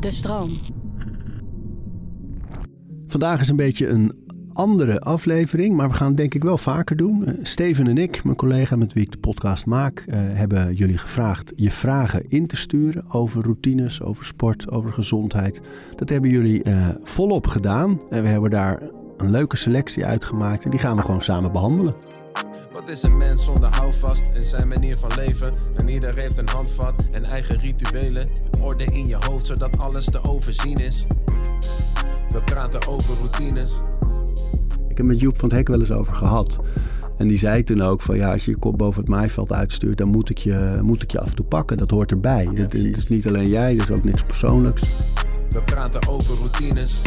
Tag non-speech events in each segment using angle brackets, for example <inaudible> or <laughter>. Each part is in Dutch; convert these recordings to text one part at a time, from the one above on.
De stroom. Vandaag is een beetje een andere aflevering, maar we gaan het denk ik wel vaker doen. Uh, Steven en ik, mijn collega met wie ik de podcast maak, uh, hebben jullie gevraagd je vragen in te sturen over routines, over sport, over gezondheid. Dat hebben jullie uh, volop gedaan en we hebben daar een leuke selectie uitgemaakt en die gaan we gewoon samen behandelen. Wat is een mens zonder houvast in zijn manier van leven? En ieder heeft een handvat en eigen rituelen. Orde in je hoofd zodat alles te overzien is. We praten over routines. Ik heb met Joep van het Hek wel eens over gehad. En die zei toen ook van ja, als je je kop boven het maaiveld uitstuurt, dan moet ik je, moet ik je af en toe pakken. Dat hoort erbij. Ja, dat, is niet alleen jij, dat is ook niks persoonlijks. We praten over routines.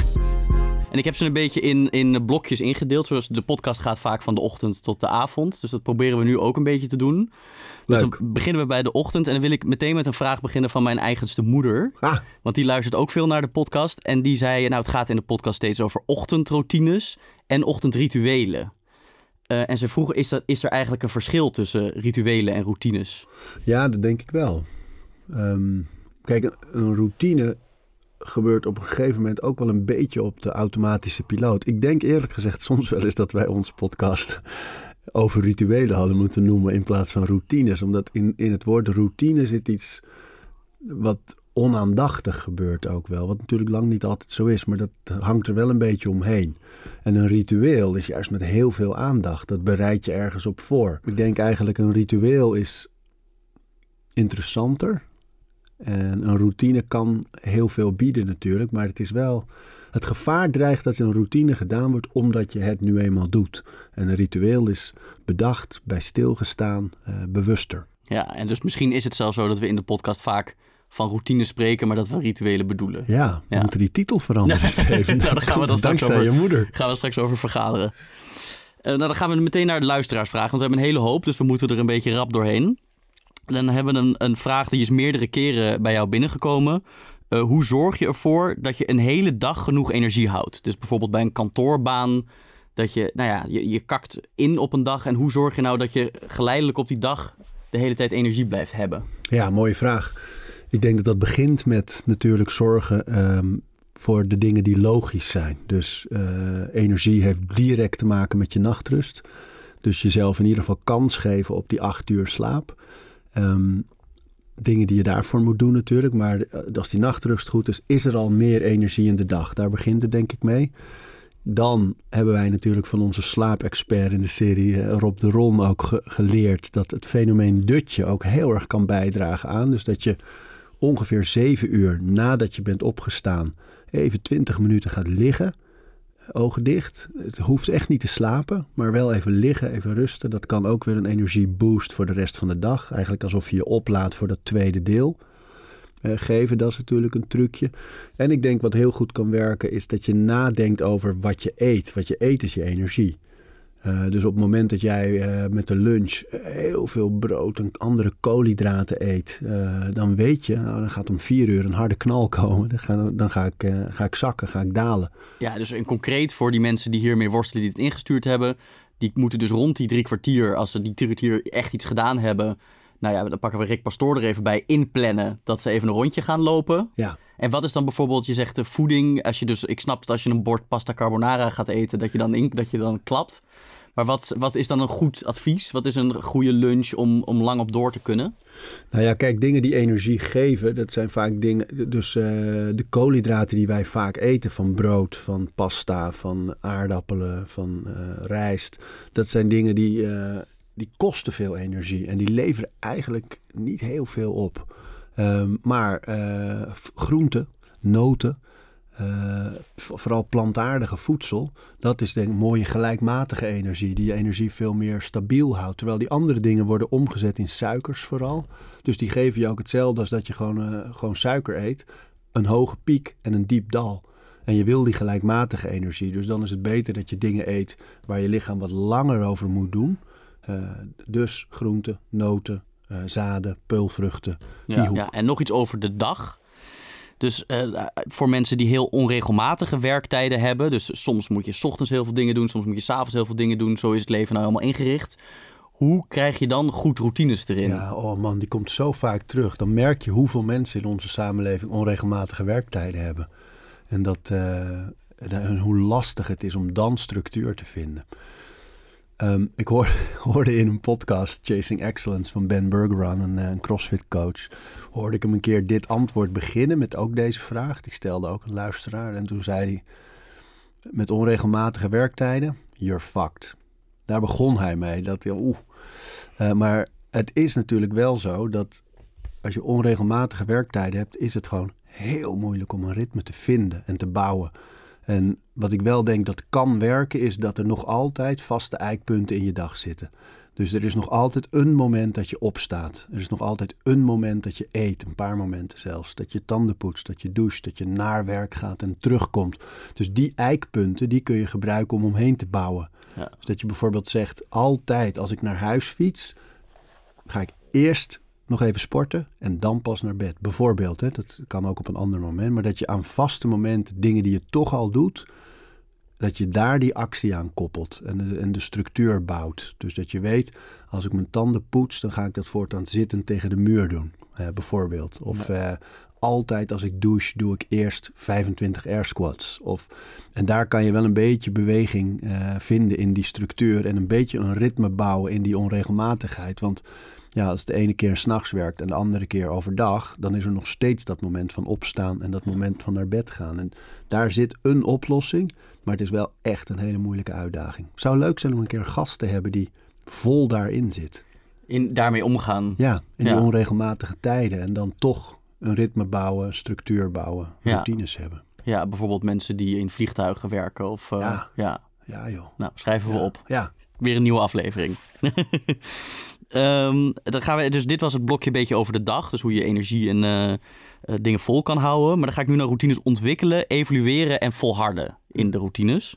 En ik heb ze een beetje in, in blokjes ingedeeld. Zoals de podcast gaat vaak van de ochtend tot de avond. Dus dat proberen we nu ook een beetje te doen. Dus dan beginnen we bij de ochtend. En dan wil ik meteen met een vraag beginnen van mijn eigenste moeder. Ah. Want die luistert ook veel naar de podcast. En die zei, nou het gaat in de podcast steeds over ochtendroutines en ochtendrituelen. Uh, en ze vroeg, is, dat, is er eigenlijk een verschil tussen rituelen en routines? Ja, dat denk ik wel. Um, kijk, een routine gebeurt op een gegeven moment ook wel een beetje op de automatische piloot. Ik denk eerlijk gezegd soms wel eens dat wij onze podcast over rituelen hadden moeten noemen in plaats van routines. Omdat in, in het woord routine zit iets wat onaandachtig gebeurt ook wel. Wat natuurlijk lang niet altijd zo is, maar dat hangt er wel een beetje omheen. En een ritueel is juist met heel veel aandacht. Dat bereid je ergens op voor. Ik denk eigenlijk een ritueel is interessanter. En een routine kan heel veel bieden natuurlijk, maar het is wel... Het gevaar dreigt dat een routine gedaan wordt omdat je het nu eenmaal doet. En een ritueel is bedacht, bij stilgestaan, uh, bewuster. Ja, en dus misschien is het zelfs zo dat we in de podcast vaak van routine spreken, maar dat we rituelen bedoelen. Ja, we ja. moeten die titel veranderen, <laughs> Steven. nou, dan gaan we dan straks <laughs> Dankzij over, je moeder. gaan we straks over vergaderen. Uh, nou, dan gaan we meteen naar de luisteraars vragen, want we hebben een hele hoop, dus we moeten er een beetje rap doorheen. Dan hebben we een, een vraag die is meerdere keren bij jou binnengekomen. Uh, hoe zorg je ervoor dat je een hele dag genoeg energie houdt? Dus bijvoorbeeld bij een kantoorbaan, dat je, nou ja, je, je kakt in op een dag. En hoe zorg je nou dat je geleidelijk op die dag de hele tijd energie blijft hebben? Ja, mooie vraag. Ik denk dat dat begint met natuurlijk zorgen um, voor de dingen die logisch zijn. Dus uh, energie heeft direct te maken met je nachtrust. Dus jezelf in ieder geval kans geven op die acht uur slaap. Um, dingen die je daarvoor moet doen natuurlijk. Maar als die nachtrust goed is, is er al meer energie in de dag. Daar begint het denk ik mee. Dan hebben wij natuurlijk van onze slaapexpert in de serie Rob de Ron ook ge geleerd dat het fenomeen dutje ook heel erg kan bijdragen aan. Dus dat je ongeveer zeven uur nadat je bent opgestaan even twintig minuten gaat liggen ogen dicht. Het hoeft echt niet te slapen, maar wel even liggen, even rusten. Dat kan ook weer een energieboost voor de rest van de dag. Eigenlijk alsof je je oplaadt voor dat tweede deel. Uh, geven, dat is natuurlijk een trucje. En ik denk wat heel goed kan werken, is dat je nadenkt over wat je eet. Wat je eet is je energie. Uh, dus op het moment dat jij uh, met de lunch heel veel brood en andere koolhydraten eet, uh, dan weet je, nou, dan gaat om vier uur een harde knal komen. Dan ga, dan ga, ik, ga ik zakken, ga ik dalen. Ja, dus in concreet voor die mensen die hiermee worstelen, die het ingestuurd hebben, die moeten dus rond die drie kwartier, als ze die drie kwartier echt iets gedaan hebben, nou ja, dan pakken we Rick Pastoor er even bij, inplannen dat ze even een rondje gaan lopen. Ja. En wat is dan bijvoorbeeld, je zegt de voeding, als je dus, ik snap dat als je een bord pasta carbonara gaat eten, dat je dan, in, dat je dan klapt. Maar wat, wat is dan een goed advies? Wat is een goede lunch om, om lang op door te kunnen? Nou ja, kijk, dingen die energie geven, dat zijn vaak dingen. Dus uh, de koolhydraten die wij vaak eten, van brood, van pasta, van aardappelen, van uh, rijst. Dat zijn dingen die, uh, die kosten veel energie en die leveren eigenlijk niet heel veel op. Um, maar groenten, noten. Uh, vooral plantaardige voedsel, dat is denk ik mooie gelijkmatige energie, die je energie veel meer stabiel houdt. Terwijl die andere dingen worden omgezet in suikers vooral. Dus die geven je ook hetzelfde als dat je gewoon, uh, gewoon suiker eet. Een hoge piek en een diep dal. En je wil die gelijkmatige energie. Dus dan is het beter dat je dingen eet waar je lichaam wat langer over moet doen. Uh, dus groenten, noten, zaden, peulvruchten. Ja, ja, en nog iets over de dag. Dus uh, voor mensen die heel onregelmatige werktijden hebben. Dus soms moet je s ochtends heel veel dingen doen. Soms moet je s'avonds heel veel dingen doen. Zo is het leven nou helemaal ingericht. Hoe krijg je dan goed routines erin? Ja, oh man, die komt zo vaak terug. Dan merk je hoeveel mensen in onze samenleving onregelmatige werktijden hebben. En dat, uh, en hoe lastig het is om dan structuur te vinden. Um, ik hoor, <laughs> hoorde in een podcast Chasing Excellence van Ben Bergeron, een, een CrossFit coach, hoorde ik hem een keer dit antwoord beginnen met ook deze vraag. Die stelde ook een luisteraar en toen zei hij, met onregelmatige werktijden, you're fucked. Daar begon hij mee. Dat, oeh. Uh, maar het is natuurlijk wel zo dat als je onregelmatige werktijden hebt, is het gewoon heel moeilijk om een ritme te vinden en te bouwen. En wat ik wel denk dat kan werken, is dat er nog altijd vaste eikpunten in je dag zitten. Dus er is nog altijd een moment dat je opstaat. Er is nog altijd een moment dat je eet, een paar momenten zelfs. Dat je tanden poetst, dat je doucht, dat je naar werk gaat en terugkomt. Dus die eikpunten, die kun je gebruiken om omheen te bouwen. Ja. Dus dat je bijvoorbeeld zegt, altijd als ik naar huis fiets, ga ik eerst nog even sporten en dan pas naar bed. Bijvoorbeeld, hè, dat kan ook op een ander moment. Maar dat je aan vaste momenten dingen die je toch al doet, dat je daar die actie aan koppelt en de, en de structuur bouwt. Dus dat je weet, als ik mijn tanden poets, dan ga ik dat voortaan zittend tegen de muur doen, bijvoorbeeld. Of eh, altijd als ik douche, doe ik eerst 25 air squats. Of, en daar kan je wel een beetje beweging uh, vinden in die structuur en een beetje een ritme bouwen in die onregelmatigheid. Want ja, als het de ene keer s'nachts werkt en de andere keer overdag, dan is er nog steeds dat moment van opstaan en dat moment van naar bed gaan. En daar zit een oplossing, maar het is wel echt een hele moeilijke uitdaging. Het zou leuk zijn om een keer een gast te hebben die vol daarin zit. In, daarmee omgaan. Ja, in die onregelmatige tijden. En dan toch een ritme bouwen, structuur bouwen, routines hebben. Ja, bijvoorbeeld mensen die in vliegtuigen werken. Of, uh, ja. ja. Ja, joh. Nou, schrijven we op. Ja. Weer een nieuwe aflevering. <laughs> um, dan gaan we, dus dit was het blokje een beetje over de dag. Dus hoe je energie en uh, uh, dingen vol kan houden. Maar dan ga ik nu naar routines ontwikkelen, evalueren en volharden in de routines.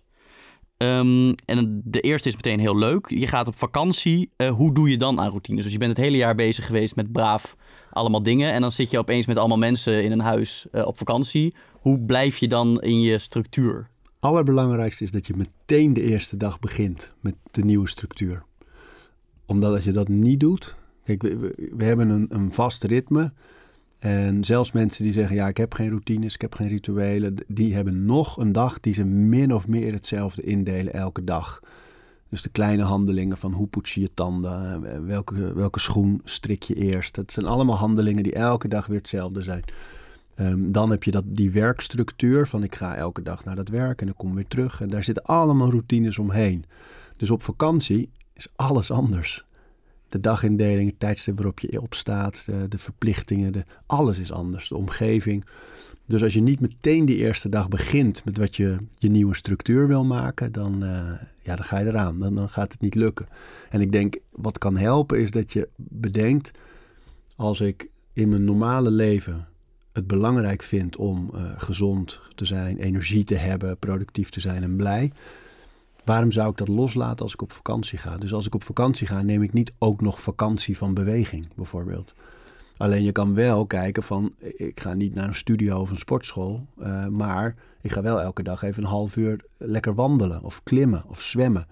Um, en de eerste is meteen heel leuk. Je gaat op vakantie. Uh, hoe doe je dan aan routines? Dus je bent het hele jaar bezig geweest met braaf allemaal dingen. En dan zit je opeens met allemaal mensen in een huis op vakantie. Hoe blijf je dan in je structuur? Allerbelangrijkste is dat je meteen de eerste dag begint met de nieuwe structuur. Omdat als je dat niet doet. Kijk, we, we hebben een, een vast ritme. En zelfs mensen die zeggen, ja, ik heb geen routines, ik heb geen rituelen, die hebben nog een dag die ze min of meer hetzelfde indelen elke dag. Dus de kleine handelingen van hoe poets je je tanden, eh, welke, welke schoen strik je eerst. Dat zijn allemaal handelingen die elke dag weer hetzelfde zijn. Um, dan heb je dat, die werkstructuur van ik ga elke dag naar dat werk en ik kom weer terug. En daar zitten allemaal routines omheen. Dus op vakantie is alles anders de dagindeling, het tijdstip waarop je opstaat, de, de verplichtingen, de, alles is anders, de omgeving. Dus als je niet meteen die eerste dag begint met wat je je nieuwe structuur wil maken, dan, uh, ja, dan ga je eraan. Dan, dan gaat het niet lukken. En ik denk, wat kan helpen is dat je bedenkt, als ik in mijn normale leven het belangrijk vind om uh, gezond te zijn, energie te hebben, productief te zijn en blij, Waarom zou ik dat loslaten als ik op vakantie ga? Dus als ik op vakantie ga, neem ik niet ook nog vakantie van beweging, bijvoorbeeld. Alleen je kan wel kijken van, ik ga niet naar een studio of een sportschool, uh, maar ik ga wel elke dag even een half uur lekker wandelen of klimmen of zwemmen.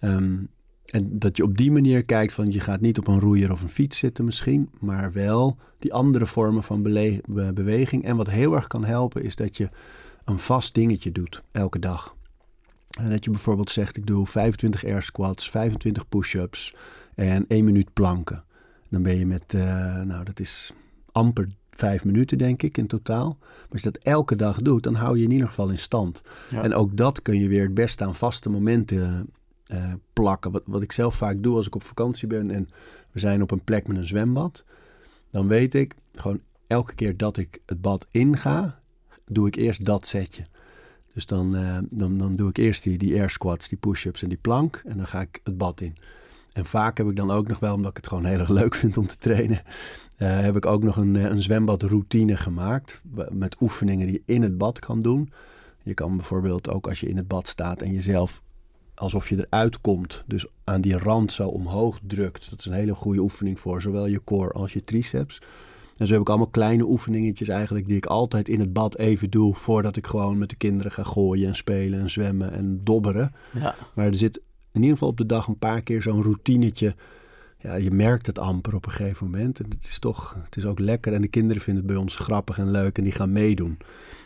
Um, en dat je op die manier kijkt van, je gaat niet op een roeier of een fiets zitten misschien, maar wel die andere vormen van beweging. En wat heel erg kan helpen is dat je een vast dingetje doet elke dag. Dat je bijvoorbeeld zegt, ik doe 25 air squats, 25 push-ups en 1 minuut planken. Dan ben je met, uh, nou dat is amper 5 minuten denk ik in totaal. Maar als je dat elke dag doet, dan hou je in ieder geval in stand. Ja. En ook dat kun je weer het beste aan vaste momenten uh, plakken. Wat, wat ik zelf vaak doe als ik op vakantie ben en we zijn op een plek met een zwembad. Dan weet ik gewoon elke keer dat ik het bad inga, doe ik eerst dat setje. Dus dan, uh, dan, dan doe ik eerst die, die air squats, die push-ups en die plank. En dan ga ik het bad in. En vaak heb ik dan ook nog wel, omdat ik het gewoon heel erg leuk vind om te trainen, uh, heb ik ook nog een, eh, een zwembadroutine gemaakt. Met oefeningen die je in het bad kan doen. Je kan bijvoorbeeld ook als je in het bad staat en jezelf alsof je eruit komt, dus aan die rand zo omhoog drukt. Dat is een hele goede oefening voor zowel je core als je triceps. En zo heb ik allemaal kleine oefeningetjes eigenlijk die ik altijd in het bad even doe voordat ik gewoon met de kinderen ga gooien en spelen en zwemmen en dobberen. Ja. Maar er zit in ieder geval op de dag een paar keer zo'n routinetje ja, je merkt het amper op een gegeven moment. En het is toch, het is ook lekker. En de kinderen vinden het bij ons grappig en leuk en die gaan meedoen.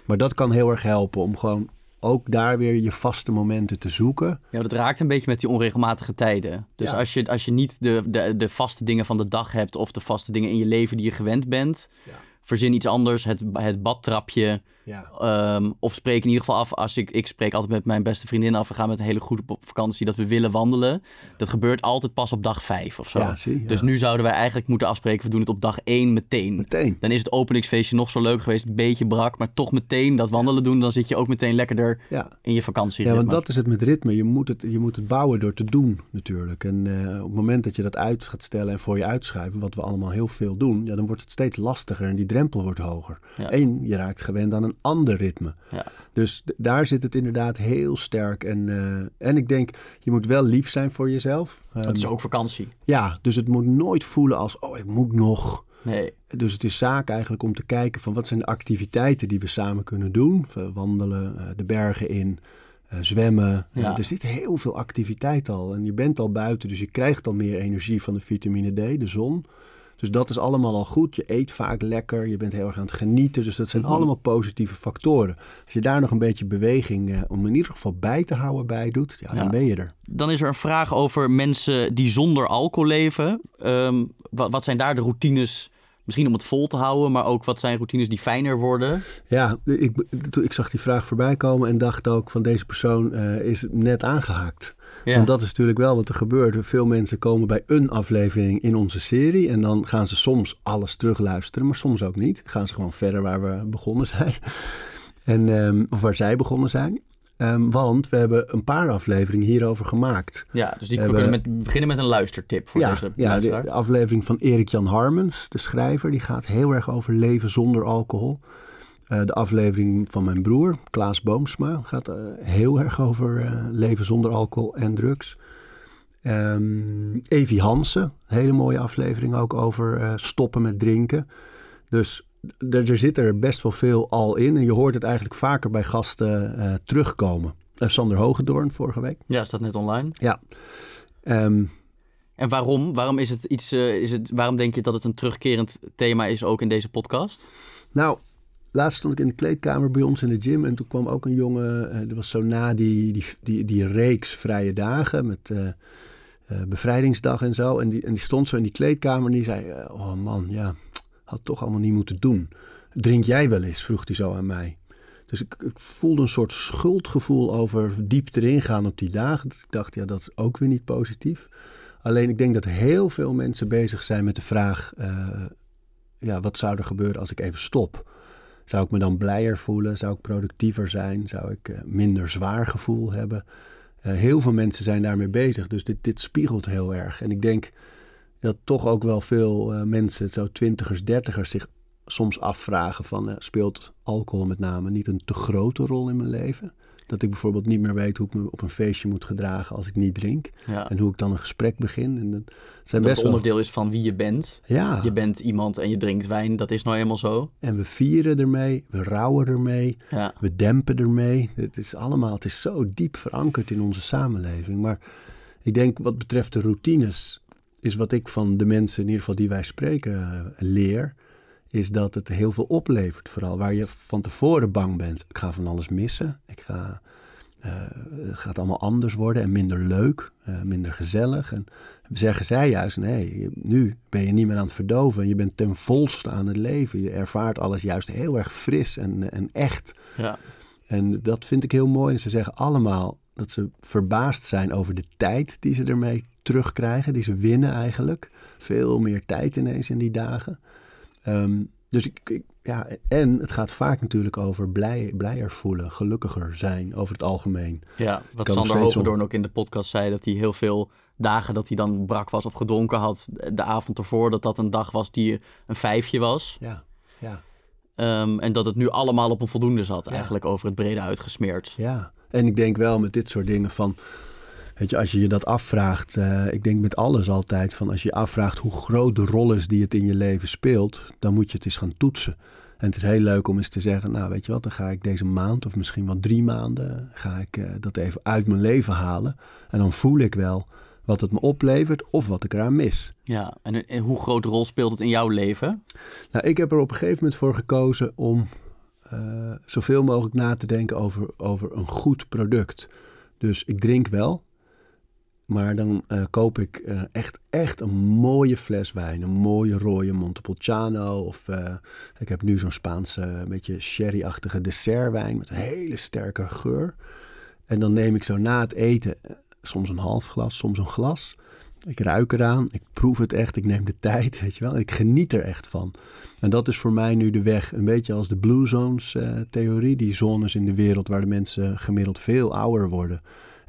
Maar dat kan heel erg helpen om gewoon ook daar weer je vaste momenten te zoeken. Ja, dat raakt een beetje met die onregelmatige tijden. Dus Ja. als, je, als je niet de, de, de vaste dingen van de dag hebt of de vaste dingen in je leven die je gewend bent, Ja. verzin iets anders. Het, het badtrapje. Ja, ehm, of spreek in ieder geval af. Als ik, ik spreek altijd met mijn beste vriendin af. We gaan met een hele groep op vakantie dat we willen wandelen. Dat gebeurt altijd pas op dag vijf of zo. ja zie je. Dus nu zouden wij eigenlijk moeten afspreken. We doen het op dag één meteen. Meteen. Dan is het openingsfeestje nog zo leuk geweest. Een beetje brak. Maar toch meteen dat wandelen doen. Dan zit je ook meteen lekkerder in je vakantie. Ja, want dat is het met ritme. Je moet het, je moet het bouwen door te doen natuurlijk. En eh, op het moment dat je dat uit gaat stellen en voor je uitschuiven, wat we allemaal heel veel doen, ja, dan wordt het steeds lastiger en die drempel wordt hoger. En je raakt gewend aan een ander ritme. Ja. Dus daar zit het inderdaad heel sterk. En, eh, en ik denk, je moet wel lief zijn voor jezelf. Het is ook vakantie. Ja, dus het moet nooit voelen als, oh, ik moet nog. Nee. Dus het is zaak eigenlijk om te kijken van wat zijn de activiteiten die we samen kunnen doen. Wandelen, eh, de bergen in, eh, zwemmen. Ja. Er zit heel veel activiteit al. En je bent al buiten, dus je krijgt al meer energie van de vitamine D, de zon. Dus dat is allemaal al goed. Je eet vaak lekker, je bent heel erg aan het genieten. Dus dat zijn Mhm. allemaal positieve factoren. Als je daar nog een beetje beweging eh, om in ieder geval bij te houden bij doet, ja, Ja. dan ben je er. Dan is er een vraag over mensen die zonder alcohol leven. Ehm, wat, wat zijn daar de routines, misschien om het vol te houden, maar ook wat zijn routines die fijner worden? Ja, ik, ik zag die vraag voorbij komen en dacht ook van deze persoon eh, is net aangehaakt. Ja. Want dat is natuurlijk wel wat er gebeurt. Veel mensen komen bij een aflevering in onze serie en dan gaan ze soms alles terugluisteren, maar soms ook niet. Gaan ze gewoon verder waar we begonnen zijn. En, ehm, of waar zij begonnen zijn. Ehm, want we hebben een paar afleveringen hierover gemaakt. Ja, dus die, we kunnen met, beginnen met een luistertip voor ja, deze ja de, aflevering van Erik-Jan Harmens, de schrijver, die gaat heel erg over leven zonder alcohol. Eh, de aflevering van mijn broer, Klaas Boomsma, gaat eh, heel erg over eh, leven zonder alcohol en drugs. Ehm Evi Hansen, hele mooie aflevering ook over stoppen met drinken. Dus er, er zit er best wel veel al in. En je hoort het eigenlijk vaker bij gasten terugkomen. Eh, Sander Hogedoorn vorige week. Ja, staat net online. Ja. Ehm, En waarom? Waarom, is het iets, is het, waarom denk je dat het een terugkerend thema is ook in deze podcast? Nou, laatst stond ik in de kleedkamer bij ons in de gym en toen kwam ook een jongen, eh dat was zo na die, die, die, die reeks vrije dagen met eh, eh, bevrijdingsdag en zo. En die, en die stond zo in die kleedkamer en die zei, eh, oh man, ja, had toch allemaal niet moeten doen. Drink jij wel eens, vroeg hij zo aan mij. Dus ik, ik voelde een soort schuldgevoel over diep erin gaan op die dagen. Dus ik dacht, ja, dat is ook weer niet positief. Alleen ik denk dat heel veel mensen bezig zijn met de vraag... eh, ja, wat zou er gebeuren als ik even stop? Zou ik me dan blijer voelen? Zou ik productiever zijn? Zou ik eh, minder zwaar gevoel hebben? Eh, heel veel mensen zijn daarmee bezig, dus dit, dit spiegelt heel erg. En ik denk dat toch ook wel veel eh, mensen, zo twintigers, dertigers, zich soms afvragen van... speelt alcohol met name niet een te grote rol in mijn leven? Dat ik bijvoorbeeld niet meer weet hoe ik me op een feestje moet gedragen als ik niet drink. Ja. En hoe ik dan een gesprek begin. En dat zijn dat best het wel... onderdeel is van wie je bent. Ja. Je bent iemand en je drinkt wijn, dat is nou eenmaal zo. En we vieren ermee, we rouwen ermee, Ja. we dempen ermee. Het is allemaal, het is zo diep verankerd in onze samenleving. Maar ik denk wat betreft de routines, is wat ik van de mensen, in ieder geval die wij spreken, eh, leer, is dat het heel veel oplevert. Vooral waar je van tevoren bang bent. Ik ga van alles missen. Ik ga, eh, het gaat allemaal anders worden en minder leuk, eh, minder gezellig. En zeggen zij juist, nee, nu ben je niet meer aan het verdoven. Je bent ten volste aan het leven. Je ervaart alles juist heel erg fris en, en echt. Ja. En dat vind ik heel mooi. En ze zeggen allemaal dat ze verbaasd zijn over de tijd die ze ermee terugkrijgen. Die ze winnen eigenlijk. Veel meer tijd ineens in die dagen. Ehm, dus ik, ik- ja, en het gaat vaak natuurlijk over blij, blijer voelen, gelukkiger zijn over het algemeen. Ja, wat Kan Sander steeds Hogedoorn ook in de podcast zei, dat hij heel veel dagen dat hij dan brak was of gedronken had, de avond ervoor, dat dat een dag was die een vijfje was. Ja, ja, Ehm, en dat het nu allemaal op een voldoende zat, Ja. eigenlijk over het brede uitgesmeerd. ja. En ik denk wel met dit soort dingen van, weet je, als je je dat afvraagt, eh, ik denk met alles altijd van, als je je afvraagt hoe groot de rol is die het in je leven speelt, dan moet je het eens gaan toetsen. En het is heel leuk om eens te zeggen, nou weet je wat, dan ga ik deze maand of misschien wel drie maanden, ga ik eh, dat even uit mijn leven halen. En dan voel ik wel wat het me oplevert of wat ik eraan mis. Ja, en, en hoe grote rol speelt het in jouw leven? Nou, ik heb er op een gegeven moment voor gekozen om uh, zoveel mogelijk na te denken over, over een goed product. Dus ik drink wel, maar dan uh, koop ik uh, echt, echt een mooie fles wijn. Een mooie rode Montepulciano. Of uh, ik heb nu zo'n Spaanse, beetje sherry-achtige dessertwijn met een hele sterke geur. En dan neem ik zo na het eten soms een half glas, soms een glas. Ik ruik eraan, ik proef het echt, ik neem de <laughs> tijd, weet je wel. Ik geniet er echt van. En dat is voor mij nu de weg, een beetje als de Blue Zones theorie. Die zones in de wereld waar de mensen gemiddeld veel ouder worden.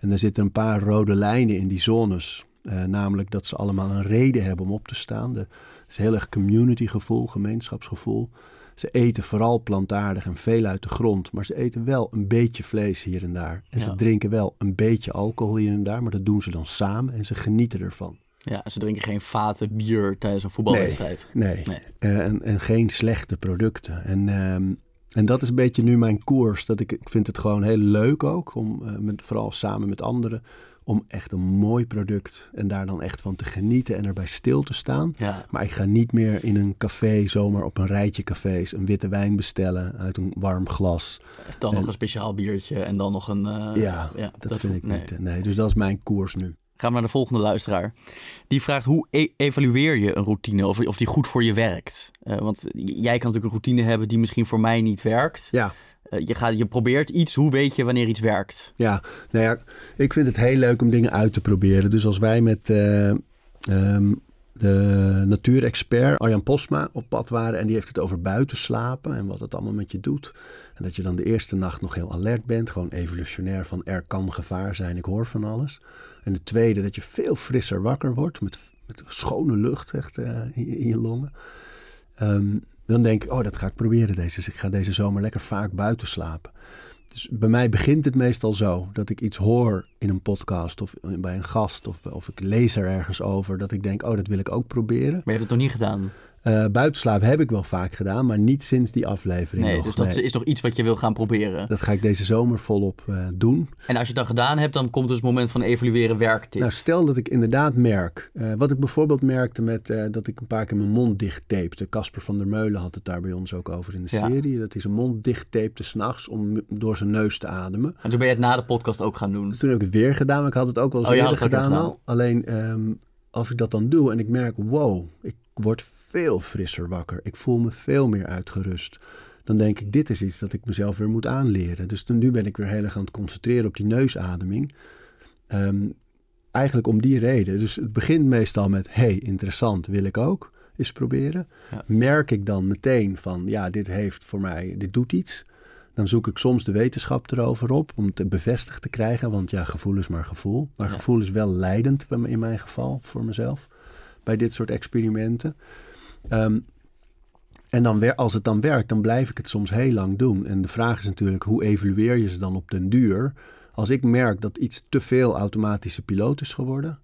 En er zitten een paar rode lijnen in die zones. Uh, namelijk dat ze allemaal een reden hebben om op te staan. Het is heel erg communitygevoel, gemeenschapsgevoel. Ze eten vooral plantaardig en veel uit de grond. Maar ze eten wel een beetje vlees hier en daar. En Ja. ze drinken wel een beetje alcohol hier en daar. Maar dat doen ze dan samen en ze genieten ervan. Ja, ze drinken geen vaten bier tijdens een voetbalwedstrijd. Nee, Nee. Eh, en, en geen slechte producten. En, ehm, en dat is een beetje nu mijn koers. Dat ik, ik vind het gewoon heel leuk ook, om, eh, met, vooral samen met anderen, om echt een mooi product en daar dan echt van te genieten en erbij stil te staan. Ja, Maar ik ga niet meer in een café zomaar op een rijtje cafés een witte wijn bestellen uit een warm glas. dan nog En- een speciaal biertje en dan nog een... eh, ja, dat, vind ik nee. niet. eh, Nee, dus dat is mijn koers nu. Gaan we naar de volgende luisteraar. Die vraagt hoe e- evalueer je een routine of, of die goed voor je werkt? Eh, want jij kan natuurlijk een routine hebben die misschien voor mij niet werkt. Ja, Eh, je, gaat, je probeert iets, hoe weet je wanneer iets werkt? Ja, nou ja, ik vind het heel leuk om dingen uit te proberen. Dus als wij met eh, ehm, de natuurexpert Arjan Posma op pad waren en die heeft het over buiten slapen en wat het allemaal met je doet. En dat je dan de eerste nacht nog heel alert bent, gewoon evolutionair van er kan gevaar zijn, ik hoor van alles. En de tweede, dat je veel frisser wakker wordt met, met schone lucht echt eh, in, in je longen. Ehm, dan denk ik, oh, dat ga ik proberen deze. Dus ik ga deze zomer lekker vaak buiten slapen. Dus bij mij begint het meestal zo dat ik iets hoor in een podcast of bij een gast of, of ik lees er ergens over dat ik denk, oh, dat wil ik ook proberen. Maar je hebt het nog niet gedaan. Eh buitenslapen heb ik wel vaak gedaan, maar niet sinds die aflevering Nee, nog. dus dat Nee. is nog iets wat je wil gaan proberen. Dat ga ik deze zomer volop eh, doen. En als je dat gedaan hebt, dan komt dus het moment van evalueren, werkt dit? Nou, stel dat ik inderdaad merk, eh, wat ik bijvoorbeeld merkte met dat ik een paar keer mijn mond dicht tapte. Casper van der Meulen had het daar bij ons ook over in de Ja. serie. Dat hij zijn mond dicht tapte s'nachts om door zijn neus te ademen. en toen ben je het na de podcast ook gaan doen. Toen heb ik het weer gedaan, maar ik had het ook wel eens Oh, eerder gedaan al al. Alleen ehm, als ik dat dan doe en ik merk, wow, ik word veel frisser wakker. Ik voel me veel meer uitgerust. Dan denk ik, dit is iets dat ik mezelf weer moet aanleren. Dus nu ben ik weer heel erg aan het concentreren op die neusademing. Ehm, eigenlijk om die reden. Dus het begint meestal met, hey, interessant, wil ik ook eens proberen. Ja. Merk ik dan meteen van, ja, dit heeft voor mij, dit doet iets. Dan zoek ik soms de wetenschap erover op om het bevestigd te krijgen. Want ja, gevoel is maar gevoel. Maar Ja. gevoel is wel leidend in mijn geval, voor mezelf. Bij dit soort experimenten. Ehm, en dan als het dan werkt, dan blijf ik het soms heel lang doen. En de vraag is natuurlijk, hoe evalueer je ze dan op den duur? Als ik merk dat iets te veel automatische piloot is geworden,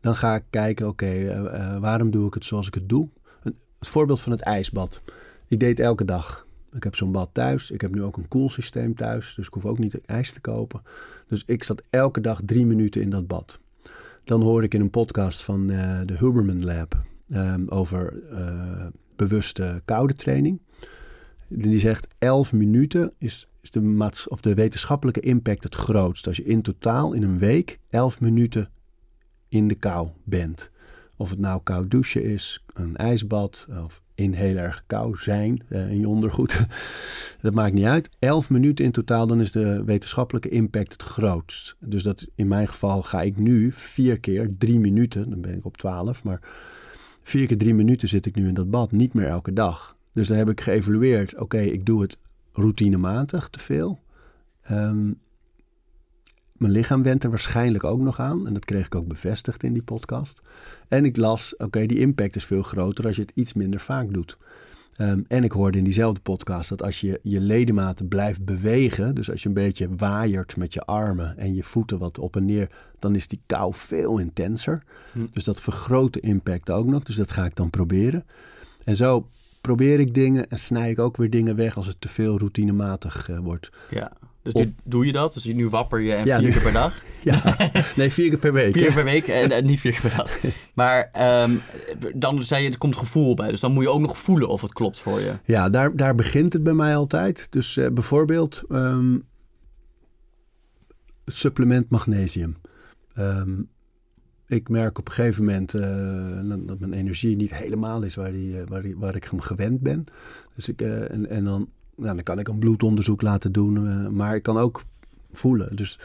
dan ga ik kijken, oké, eh, eh, waarom doe ik het zoals ik het doe? Het voorbeeld van het ijsbad. Ik deed elke dag. Ik heb zo'n bad thuis. Ik heb nu ook een koelsysteem thuis, dus ik hoef ook niet ijs te kopen. Dus ik zat elke dag drie minuten in dat bad. Dan hoorde ik in een podcast van eh, de Huberman Lab ehm, over eh, bewuste koude training. Die zegt 11 minuten is, is de, maats, of de wetenschappelijke impact het grootst. Als je in totaal in een week 11 minuten in de kou bent. Of het nou koud douchen is, een ijsbad of in heel erg kou zijn eh, in je ondergoed. <laughs> dat maakt niet uit. 11 minuten in totaal, dan is de wetenschappelijke impact het grootst. Dus dat in mijn geval ga ik nu vier keer drie minuten, dan ben ik op 12, maar vier keer drie minuten zit ik nu in dat bad, niet meer elke dag. Dus dan heb ik geëvalueerd, oké, ik doe het routinematig te veel. Ehm, mijn lichaam went er waarschijnlijk ook nog aan. En dat kreeg ik ook bevestigd in die podcast. En ik las, oké, die impact is veel groter als je het iets minder vaak doet. Ehm, en ik hoorde in diezelfde podcast dat als je je ledematen blijft bewegen, dus als je een beetje waaiert met je armen en je voeten wat op en neer, dan is die kou veel intenser. Hm. Dus dat vergroot de impact ook nog. Dus dat ga ik dan proberen. En zo probeer ik dingen en snij ik ook weer dingen weg als het te veel routinematig uh, wordt. Ja, dus nu doe je dat? Dus nu wapper je en vier keer per dag? <laughs> Ja, nee, vier keer per week. Vier keer per week en, niet vier keer per dag. <laughs> Maar um, dan zei je, er komt gevoel bij. Dus dan moet je ook nog voelen of het klopt voor je. Ja, daar, daar begint het bij mij altijd. Dus uh, bijvoorbeeld um, supplement magnesium. Um, ik merk op een gegeven moment uh, dat mijn energie niet helemaal is waar, die, uh, waar, die, waar ik hem gewend ben. Dus ik, uh, en, en dan, nou, dan kan ik een bloedonderzoek laten doen, maar ik kan ook voelen. Dus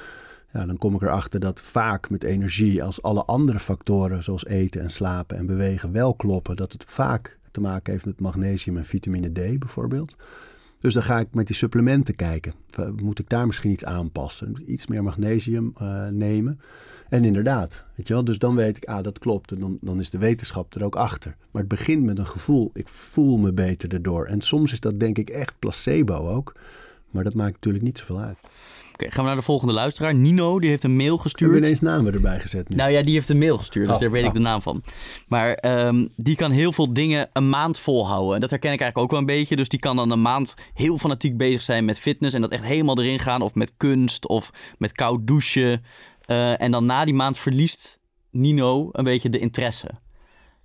ja, dan kom ik erachter dat vaak met energie, als alle andere factoren zoals eten en slapen en bewegen wel kloppen, dat het vaak te maken heeft met magnesium en vitamine D bijvoorbeeld. Dus dan ga ik met die supplementen kijken. Moet ik daar misschien iets aanpassen? Iets meer magnesium nemen. En inderdaad, weet je wel, dus dan weet ik, ah, dat klopt. En dan, dan is de wetenschap er ook achter. Maar het begint met een gevoel. Ik voel me beter erdoor. En soms is dat denk ik echt placebo ook. Maar dat maakt natuurlijk niet zoveel uit. Oké, gaan we naar de volgende luisteraar. Nino, die heeft een mail gestuurd. We ineens namen erbij gezet nu? Nou ja, die heeft een mail gestuurd, dus oh, daar weet ik oh. de naam van. Maar um, die kan heel veel dingen een maand volhouden. En dat herken ik eigenlijk ook wel een beetje. Dus die kan dan een maand heel fanatiek bezig zijn met fitness en dat echt helemaal erin gaan. Of met kunst, of met koud douchen. Uh, en dan na die maand verliest Nino een beetje de interesse.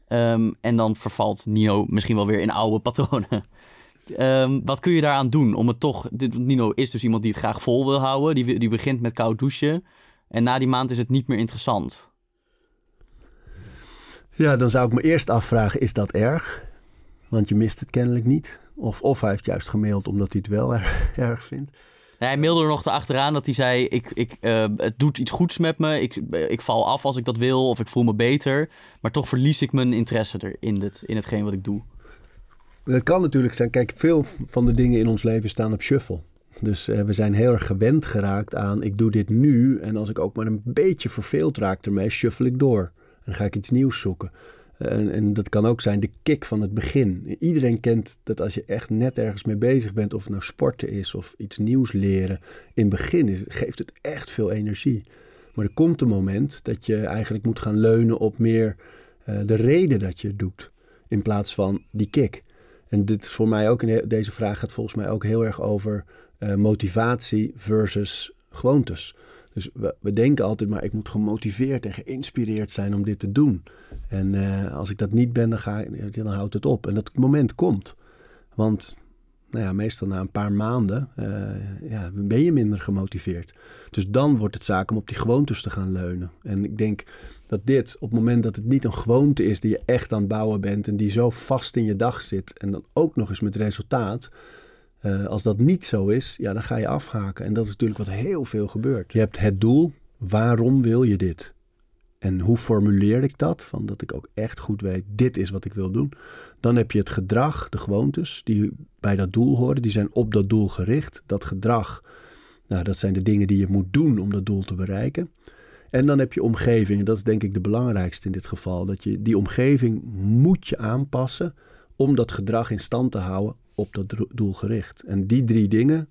Um, en dan vervalt Nino misschien wel weer in oude patronen. Um, <laughs> wat kun je daaraan doen om het toch... Nino is dus iemand die het graag vol wil houden. Die, die begint met koud douchen. En na die maand is het niet meer interessant. Ja, dan zou ik me eerst afvragen, is dat erg? Want je mist het kennelijk niet. Of, of hij heeft juist gemaild omdat hij het wel <laughs> erg vindt. Hij mailde er nog achteraan dat hij zei: ik, ik, uh, Het doet iets goeds met me. Ik, ik val af als ik dat wil, of ik voel me beter. Maar toch verlies ik mijn interesse er in, het, in hetgeen wat ik doe. Het kan natuurlijk zijn. Kijk, veel van de dingen in ons leven staan op shuffle. Dus uh, we zijn heel erg gewend geraakt aan: ik doe dit nu. En als ik ook maar een beetje verveeld raak ermee, shuffle ik door. En ga ik iets nieuws zoeken. En, en, dat kan ook zijn de kick van het begin. Iedereen kent dat als je echt net ergens mee bezig bent, of het nou sporten is of iets nieuws leren. In het begin is, geeft het echt veel energie. Maar er komt een moment dat je eigenlijk moet gaan leunen op meer uh, de reden dat je het doet, in plaats van die kick. En dit is voor mij ook, in deze vraag gaat volgens mij ook heel erg over uh, motivatie versus gewoontes. Dus we, denken altijd maar, ik moet gemotiveerd en geïnspireerd zijn om dit te doen. En uh, als ik dat niet ben, dan, ga, dan houdt het op. En dat moment komt. Want nou ja, meestal na een paar maanden uh, ja, ben je minder gemotiveerd. Dus dan wordt het zaak om op die gewoontes te gaan leunen. En ik denk dat dit, op het moment dat het niet een gewoonte is die je echt aan het bouwen bent en die zo vast in je dag zit en dan ook nog eens met resultaat, uh, als dat niet zo is, ja, dan ga je afhaken. En dat is natuurlijk wat heel veel gebeurt. Je hebt het doel, waarom wil je dit? En hoe formuleer ik dat? Van dat ik ook echt goed weet, dit is wat ik wil doen. Dan heb je het gedrag, de gewoontes, die bij dat doel horen. Die zijn op dat doel gericht. Dat gedrag, nou, dat zijn de dingen die je moet doen om dat doel te bereiken. En dan heb je omgeving. En dat is denk ik de belangrijkste in dit geval. Dat je die omgeving moet je aanpassen om dat gedrag in stand te houden op dat doel gericht. En die drie dingen,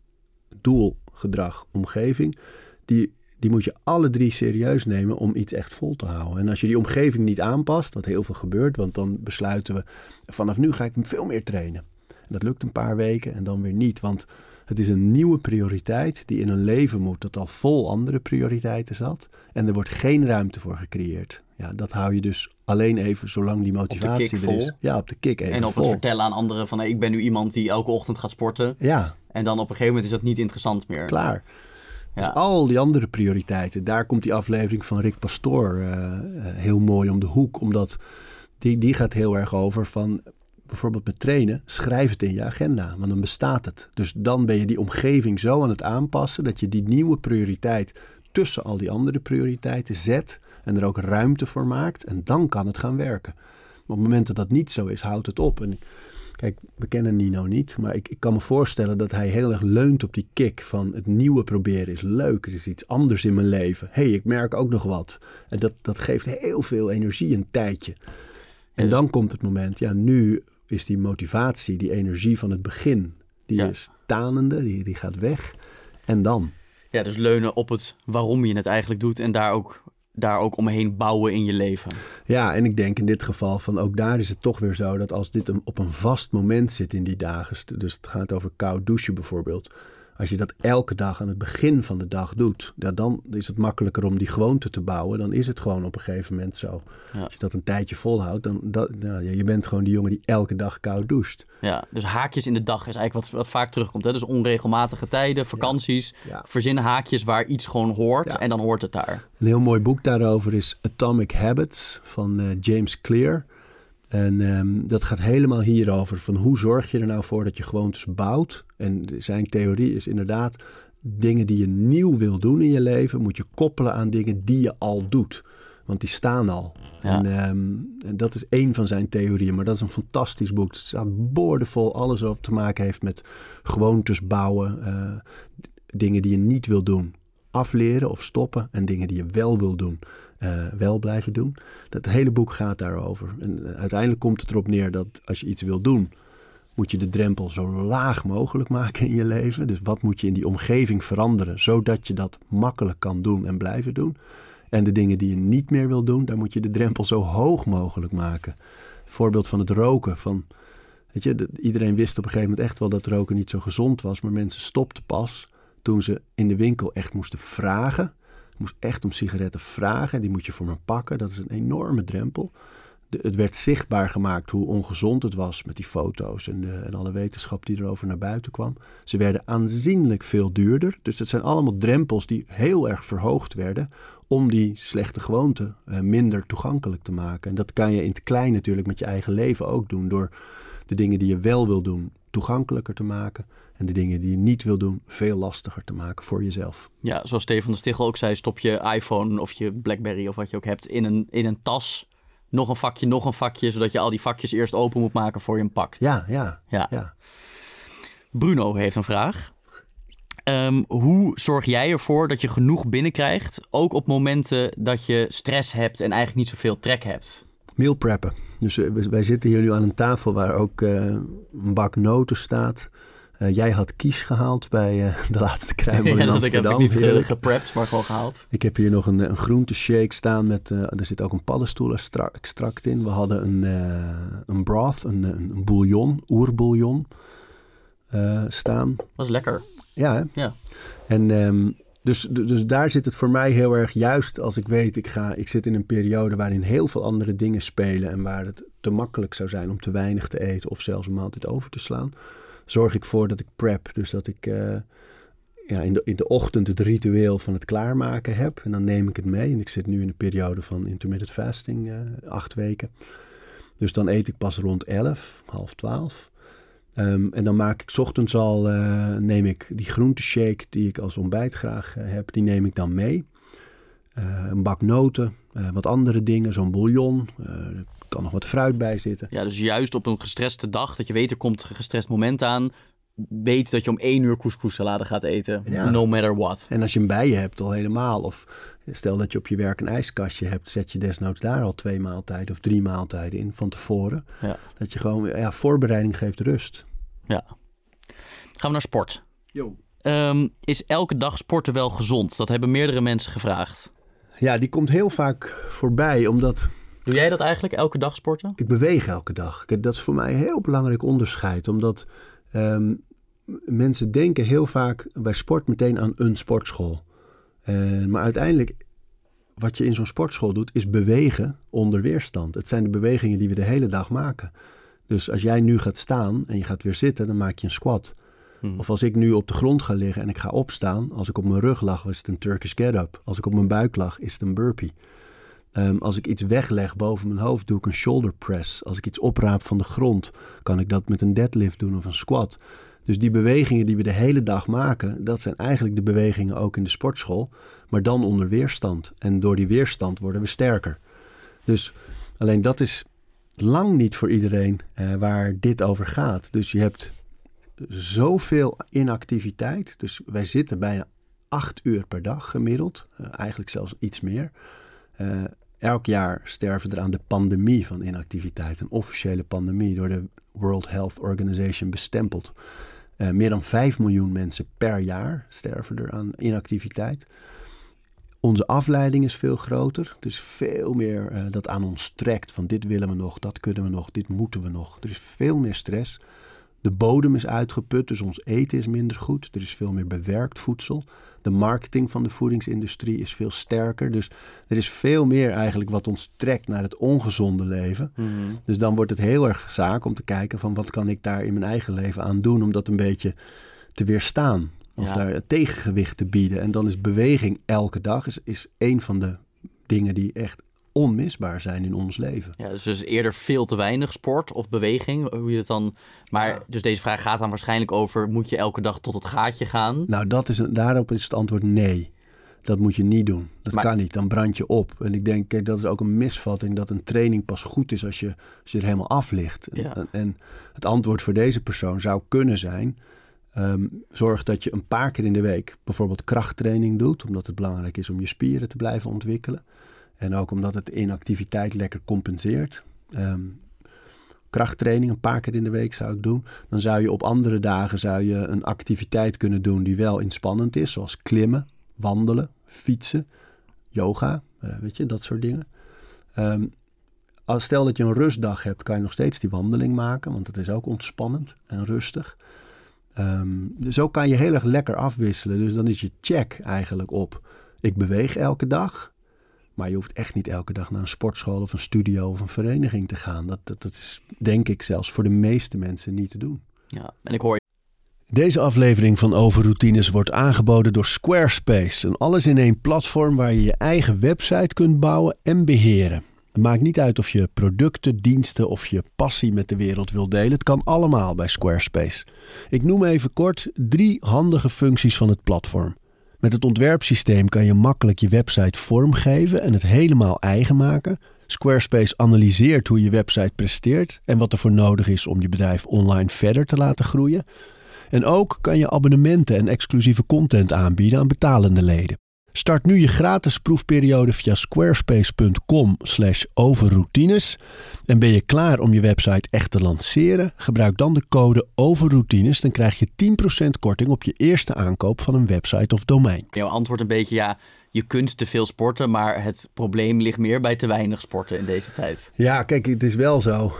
doel, gedrag, omgeving, die, die moet je alle drie serieus nemen om iets echt vol te houden. En als je die omgeving niet aanpast, wat heel veel gebeurt, want dan besluiten we, vanaf nu ga ik veel meer trainen. En dat lukt een paar weken en dan weer niet, want het is een nieuwe prioriteit die in een leven moet dat al vol andere prioriteiten zat. En er wordt geen ruimte voor gecreëerd. Ja, dat hou je dus alleen even zolang die motivatie er is. Ja, op de kick even En op vol. het vertellen aan anderen van hey, ik ben nu iemand die elke ochtend gaat sporten. Ja. En dan op een gegeven moment is dat niet interessant meer. Klaar. Dus al die andere prioriteiten, daar komt die aflevering van Rick Pastoor uh, heel mooi om de hoek. Omdat die, die gaat heel erg over van bijvoorbeeld met trainen, schrijf het in je agenda, want dan bestaat het. Dus dan ben je die omgeving zo aan het aanpassen dat je die nieuwe prioriteit tussen al die andere prioriteiten zet en er ook ruimte voor maakt en dan kan het gaan werken. op het moment dat dat niet zo is, houdt het op. En kijk, we kennen Nino niet, maar ik, ik kan me voorstellen dat hij heel erg leunt op die kick van het nieuwe proberen is leuk, er is iets anders in mijn leven. hey, ik merk ook nog wat. En dat, dat geeft heel veel energie een tijdje. En dan komt het moment, ja, nu is die motivatie, die energie van het begin, die is tanende, die, die gaat weg. En dan? Ja, dus leunen op het waarom je het eigenlijk doet en daar ook daar ook omheen bouwen in je leven. Ja, en ik denk in dit geval van ook daar is het toch weer zo dat als dit een, op een vast moment zit in die dagen, dus het gaat over koud douchen bijvoorbeeld, als je dat elke dag aan het begin van de dag doet, ja, dan is het makkelijker om die gewoonte te bouwen. Dan is het gewoon op een gegeven moment zo. Ja. Als je dat een tijdje volhoudt, dan dat, nou, ja, je bent gewoon die jongen die elke dag koud doucht. Ja, dus haakjes in de dag is eigenlijk wat, wat vaak terugkomt. Hè? Dus onregelmatige tijden, vakanties, Ja. verzin haakjes waar iets gewoon hoort en dan hoort het daar. Een heel mooi boek daarover is Atomic Habits van eh, James Clear. En ehm, dat gaat helemaal hierover van hoe zorg je er nou voor dat je gewoontes bouwt. En zijn theorie is inderdaad dingen die je nieuw wil doen in je leven, moet je koppelen aan dingen die je al doet. Want die staan al. Ja. En, ehm, en dat is één van zijn theorieën. Maar dat is een fantastisch boek. Het staat boordevol. Alles wat te maken heeft met gewoontes bouwen. eh, dingen die je niet wil doen. Afleren of stoppen. En dingen die je wel wil doen. eh, wel blijven doen. Dat hele boek gaat daarover. En eh, uiteindelijk komt het erop neer dat als je iets wil doen... moet je de drempel zo laag mogelijk maken in je leven. Dus wat moet je in die omgeving veranderen... zodat je dat makkelijk kan doen en blijven doen... En de dingen die je niet meer wil doen, daar moet je de drempel zo hoog mogelijk maken. Voorbeeld van het roken. Van, weet je, de- iedereen wist op een gegeven moment echt wel dat roken niet zo gezond was. Maar mensen stopten pas toen ze in de winkel echt moesten vragen. Je moest echt om sigaretten vragen. Die moet je voor me pakken. Dat is een enorme drempel. Het werd zichtbaar gemaakt hoe ongezond het was met die foto's en, en alle wetenschap die erover naar buiten kwam. Ze werden aanzienlijk veel duurder. Dus het zijn allemaal drempels die heel erg verhoogd werden om die slechte gewoonte eh, minder toegankelijk te maken. En dat kan je in het klein natuurlijk met je eigen leven ook doen. Door de dingen die je wel wil doen toegankelijker te maken. En de dingen die je niet wil doen veel lastiger te maken voor jezelf. Ja, zoals Stefan de Stichel ook zei, stop je iPhone of je Blackberry of wat je ook hebt in een, in een tas. Nog een vakje, nog een vakje, zodat je al die vakjes eerst open moet maken voor je hem pakt. Ja, ja, Ja. ja. Bruno heeft een vraag. Ehm, hoe zorg jij ervoor dat je genoeg binnenkrijgt, ook op momenten dat je stress hebt en eigenlijk niet zoveel trek hebt? Meal preppen. Dus eh, wij wij zitten hier nu aan een tafel waar ook eh, een bak noten staat. Eh, jij had kies gehaald bij eh, <laughs> de laatste kruimel in Ja, dat heb Amsterdam. ik niet ge- geprept, maar gewoon gehaald. Ik heb hier nog een, een groenteshake staan met, eh, er zit ook een paddenstoelen-extract in. We hadden een, eh, een broth, een, een, bouillon, oerbouillon eh, staan. Dat is lekker. Ja, hè? Ja. En ehm, dus, dus daar zit het voor mij heel erg juist als ik weet, ik, ga, ik zit in een periode waarin heel veel andere dingen spelen en waar het te makkelijk zou zijn om te weinig te eten of zelfs een maaltijd over te slaan. Zorg ik voor dat ik prep. Dus dat ik eh, ja, in, de, in de ochtend het ritueel van het klaarmaken heb. En dan neem ik het mee. En ik zit nu in een periode van intermittent fasting, eh, acht weken. Dus dan eet ik pas rond 11, half 12. Ehm, en dan maak ik ochtends al, eh, neem ik die groenteshake die ik als ontbijt graag heb, die neem ik dan mee. Een bak noten, wat andere dingen, zo'n bouillon. Kan nog wat fruit bij zitten. Ja, dus juist op een gestreste dag, dat je weet er komt een gestrest moment aan, weet dat je om één uur couscous-salade gaat eten, Ja. no matter what. En als je hem bij je hebt al helemaal, of stel dat je op je werk een ijskastje hebt, zet je desnoods daar al twee maaltijden of drie maaltijden in van tevoren. Ja. Dat je gewoon, ja, voorbereiding geeft rust. Ja. Gaan we naar sport. Ehm, is elke dag sporten wel gezond? Dat hebben meerdere mensen gevraagd. Ja, die komt heel vaak voorbij, omdat Doe jij dat eigenlijk, elke dag sporten? ik beweeg elke dag. Dat is voor mij een heel belangrijk onderscheid, omdat ehm, mensen denken heel vaak bij sport meteen aan een sportschool. Eh, maar uiteindelijk, wat je in zo'n sportschool doet, is bewegen onder weerstand. Het zijn de bewegingen die we de hele dag maken. Dus als jij nu gaat staan en je gaat weer zitten, dan maak je een squat. Hmm. Of als ik nu op de grond ga liggen en ik ga opstaan, als ik op mijn rug lag, is het een Turkish get-up. Als ik op mijn buik lag, is het een burpee. Ehm, als ik iets wegleg boven mijn hoofd, doe ik een shoulder press. Als ik iets opraap van de grond, kan ik dat met een deadlift doen of een squat. Dus die bewegingen die we de hele dag maken, dat zijn eigenlijk de bewegingen ook in de sportschool, maar dan onder weerstand. En door die weerstand worden we sterker. Dus alleen dat is lang niet voor iedereen eh, waar dit over gaat. Dus je hebt zoveel inactiviteit. Dus wij zitten bijna acht uur per dag gemiddeld. Eh, eigenlijk zelfs iets meer. Eh, elk jaar sterven er aan de pandemie van inactiviteit. Een officiële pandemie door de World Health Organization bestempeld. Eh, meer dan 5 miljoen mensen per jaar sterven er aan inactiviteit. onze afleiding is veel groter. Er is veel meer eh, dat aan ons trekt. Van dit willen we nog, dat kunnen we nog, dit moeten we nog. Er is veel meer stress. De bodem is uitgeput, dus ons eten is minder goed. Er is veel meer bewerkt voedsel. De marketing van de voedingsindustrie is veel sterker. Dus er is veel meer eigenlijk wat ons trekt naar het ongezonde leven. Mhm. Dus dan wordt het heel erg zaak om te kijken van wat kan ik daar in mijn eigen leven aan doen om dat een beetje te weerstaan. Of Ja. daar het tegengewicht te bieden. En dan is beweging elke dag is, is een van de dingen die echt onmisbaar zijn in ons leven. Ja, dus, dus eerder veel te weinig sport of beweging, hoe je het dan... Maar dus deze vraag gaat dan waarschijnlijk over, moet je elke dag tot het gaatje gaan? Nou, dat is daarop is het antwoord nee. Dat moet je niet doen. Dat Maar- kan niet. Dan brand je op. En ik denk, kijk, dat is ook een misvatting dat een training pas goed is als je, als je er helemaal af ligt. En- Ja. En, en het antwoord voor deze persoon zou kunnen zijn: ehm, zorg dat je een paar keer in de week bijvoorbeeld krachttraining doet, omdat het belangrijk is om je spieren te blijven ontwikkelen. En ook omdat het inactiviteit lekker compenseert. Ehm, krachttraining een paar keer in de week zou ik doen. Dan zou je op andere dagen zou je een activiteit kunnen doen die wel inspannend is, zoals klimmen, wandelen, fietsen, yoga, eh, weet je, dat soort dingen. Ehm, als stel dat je een rustdag hebt, kan je nog steeds die wandeling maken, want het is ook ontspannend en rustig. Ehm, dus zo kan je heel erg lekker afwisselen. Dus dan is je check eigenlijk op. Ik beweeg elke dag. Maar je hoeft echt niet elke dag naar een sportschool of een studio of een vereniging te gaan. Dat, dat, dat is denk ik zelfs voor de meeste mensen niet te doen. Ja, en ik hoor Deze aflevering van Overroutines wordt aangeboden door Squarespace. Een alles-in-één platform waar je je eigen website kunt bouwen en beheren. Het maakt niet uit of je producten, diensten of je passie met de wereld wil delen. Het kan allemaal bij Squarespace. Ik noem even kort drie handige functies van het platform. Met het ontwerpsysteem kan je makkelijk je website vormgeven en het helemaal eigen maken. Squarespace analyseert hoe je website presteert en wat er voor nodig is om je bedrijf online verder te laten groeien. En ook kan je abonnementen en exclusieve content aanbieden aan betalende leden. Start nu je gratis proefperiode via squarespace.com overroutines. En ben je klaar om je website echt te lanceren? Gebruik dan de code overroutines. Dan krijg je 10% korting op je eerste aankoop van een website of domein. jouw antwoord een beetje, ja, je kunt te veel sporten, maar het probleem ligt meer bij te weinig sporten in deze tijd. Ja, kijk, het is wel zo.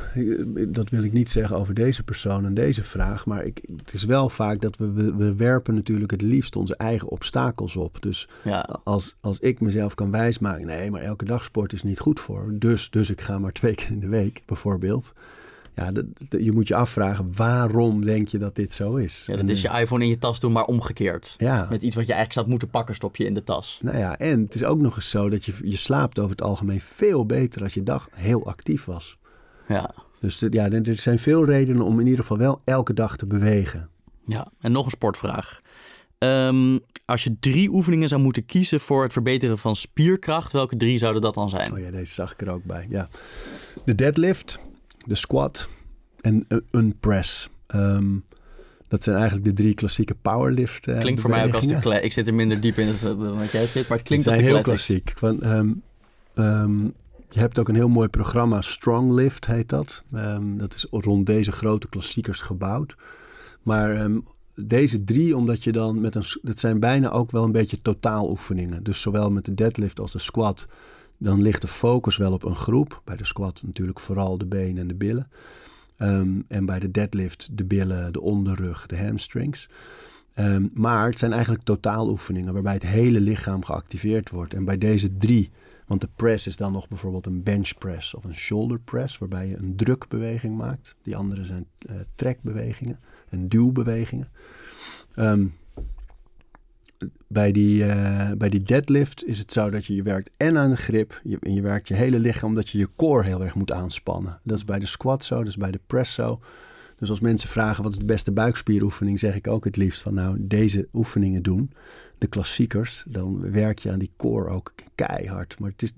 Dat wil ik niet zeggen over deze persoon en deze vraag. Maar ik, het is wel vaak dat we, we, we werpen natuurlijk het liefst onze eigen obstakels op. Dus Ja, als, als ik mezelf kan wijsmaken, nee, maar elke dag sport is niet goed voor. Dus, dus ik ga maar twee keer in de week, bijvoorbeeld. Ja, dat- je moet je afvragen, waarom denk je dat dit zo is? ja dat En, is je iPhone in je tas doen, maar omgekeerd. Ja, Met iets wat je eigenlijk zou moeten pakken, stop je in de tas. nou ja, en het is ook nog eens zo dat je, je slaapt over het algemeen veel beter als je dag heel actief was. Ja. Dus ja, er er zijn veel redenen om in ieder geval wel elke dag te bewegen. Ja, en nog een sportvraag. Ehm, als je drie oefeningen zou moeten kiezen voor het verbeteren van spierkracht, welke drie zouden dat dan zijn? Oh ja, deze zag ik er ook bij. Ja. De deadlift, de squat en een- press. Ehm, dat zijn eigenlijk de drie klassieke powerlift eh, Klinkt voor mij ook als de Ik zit er minder diep in dan dat jij zit, maar het Het klinkt als zijn de heel klassiek. Want, ehm, ehm, je hebt ook een heel mooi programma, Strong Lift heet dat. Dat is rond deze grote klassiekers gebouwd. Maar deze drie, omdat je dan met een... Dat zijn bijna ook wel een beetje totaaloefeningen. Dus zowel met de deadlift als de squat... dan ligt de focus wel op een groep. Bij de squat natuurlijk vooral de benen en de billen. Ehm, en bij de deadlift de billen, de onderrug, de hamstrings. Ehm, maar het zijn eigenlijk totaaloefeningen waarbij het hele lichaam geactiveerd wordt. En bij deze drie, want de press is dan nog bijvoorbeeld een bench press of een shoulder press, waarbij je een drukbeweging maakt. Die andere zijn eh, trekbewegingen en duwbewegingen. Ehm, bij, die, eh, bij die deadlift is het zo dat je, je werkt en aan de grip, je, en je werkt je hele lichaam, omdat je je core heel erg moet aanspannen. Dat is bij de squat zo, dat is bij de press zo. Dus als mensen vragen wat is de beste buikspieroefening, zeg ik ook het liefst van nou deze oefeningen doen. De klassiekers, dan werk je aan die core ook keihard. Maar het is,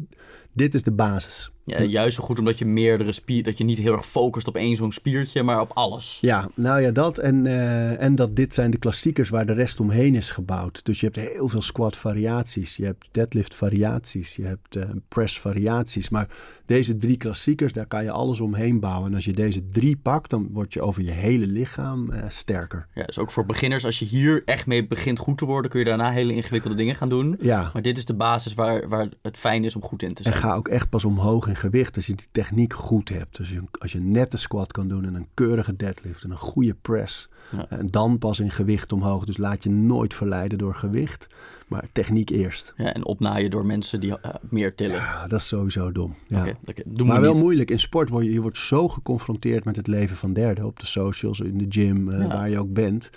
dit is de basis. Ja, juist zo goed omdat je meerdere spier, dat je niet heel erg focust op één zo'n spiertje, maar op alles. Ja, nou ja, dat en, eh, en dat dit zijn de klassiekers waar de rest omheen is gebouwd. Dus je hebt heel veel squat variaties, je hebt deadlift variaties, je hebt eh, press variaties. Maar deze drie klassiekers, daar kan je alles omheen bouwen. En als je deze drie pakt, dan word je over je hele lichaam eh, sterker. Ja, dus ook voor beginners, als je hier echt mee begint goed te worden, kun je daarna hele ingewikkelde dingen gaan doen. Ja, Maar dit is de basis waar, waar het fijn is om goed in te en zijn. ga ook echt pas omhoog in gewicht als je die techniek goed hebt. Dus je, als je een nette squat kan doen en een keurige deadlift en een goede press. Ja. En dan pas in gewicht omhoog. Dus laat je nooit verleiden door gewicht, maar techniek eerst. Ja, en opnaaien door mensen die eh, meer tillen. Ja, dat is sowieso dom. Ja. Oké, oké, doen Maar we wel niet. moeilijk. In sport word je, je wordt zo geconfronteerd met het leven van derden. Op de socials, in de gym, eh, waar je ook bent.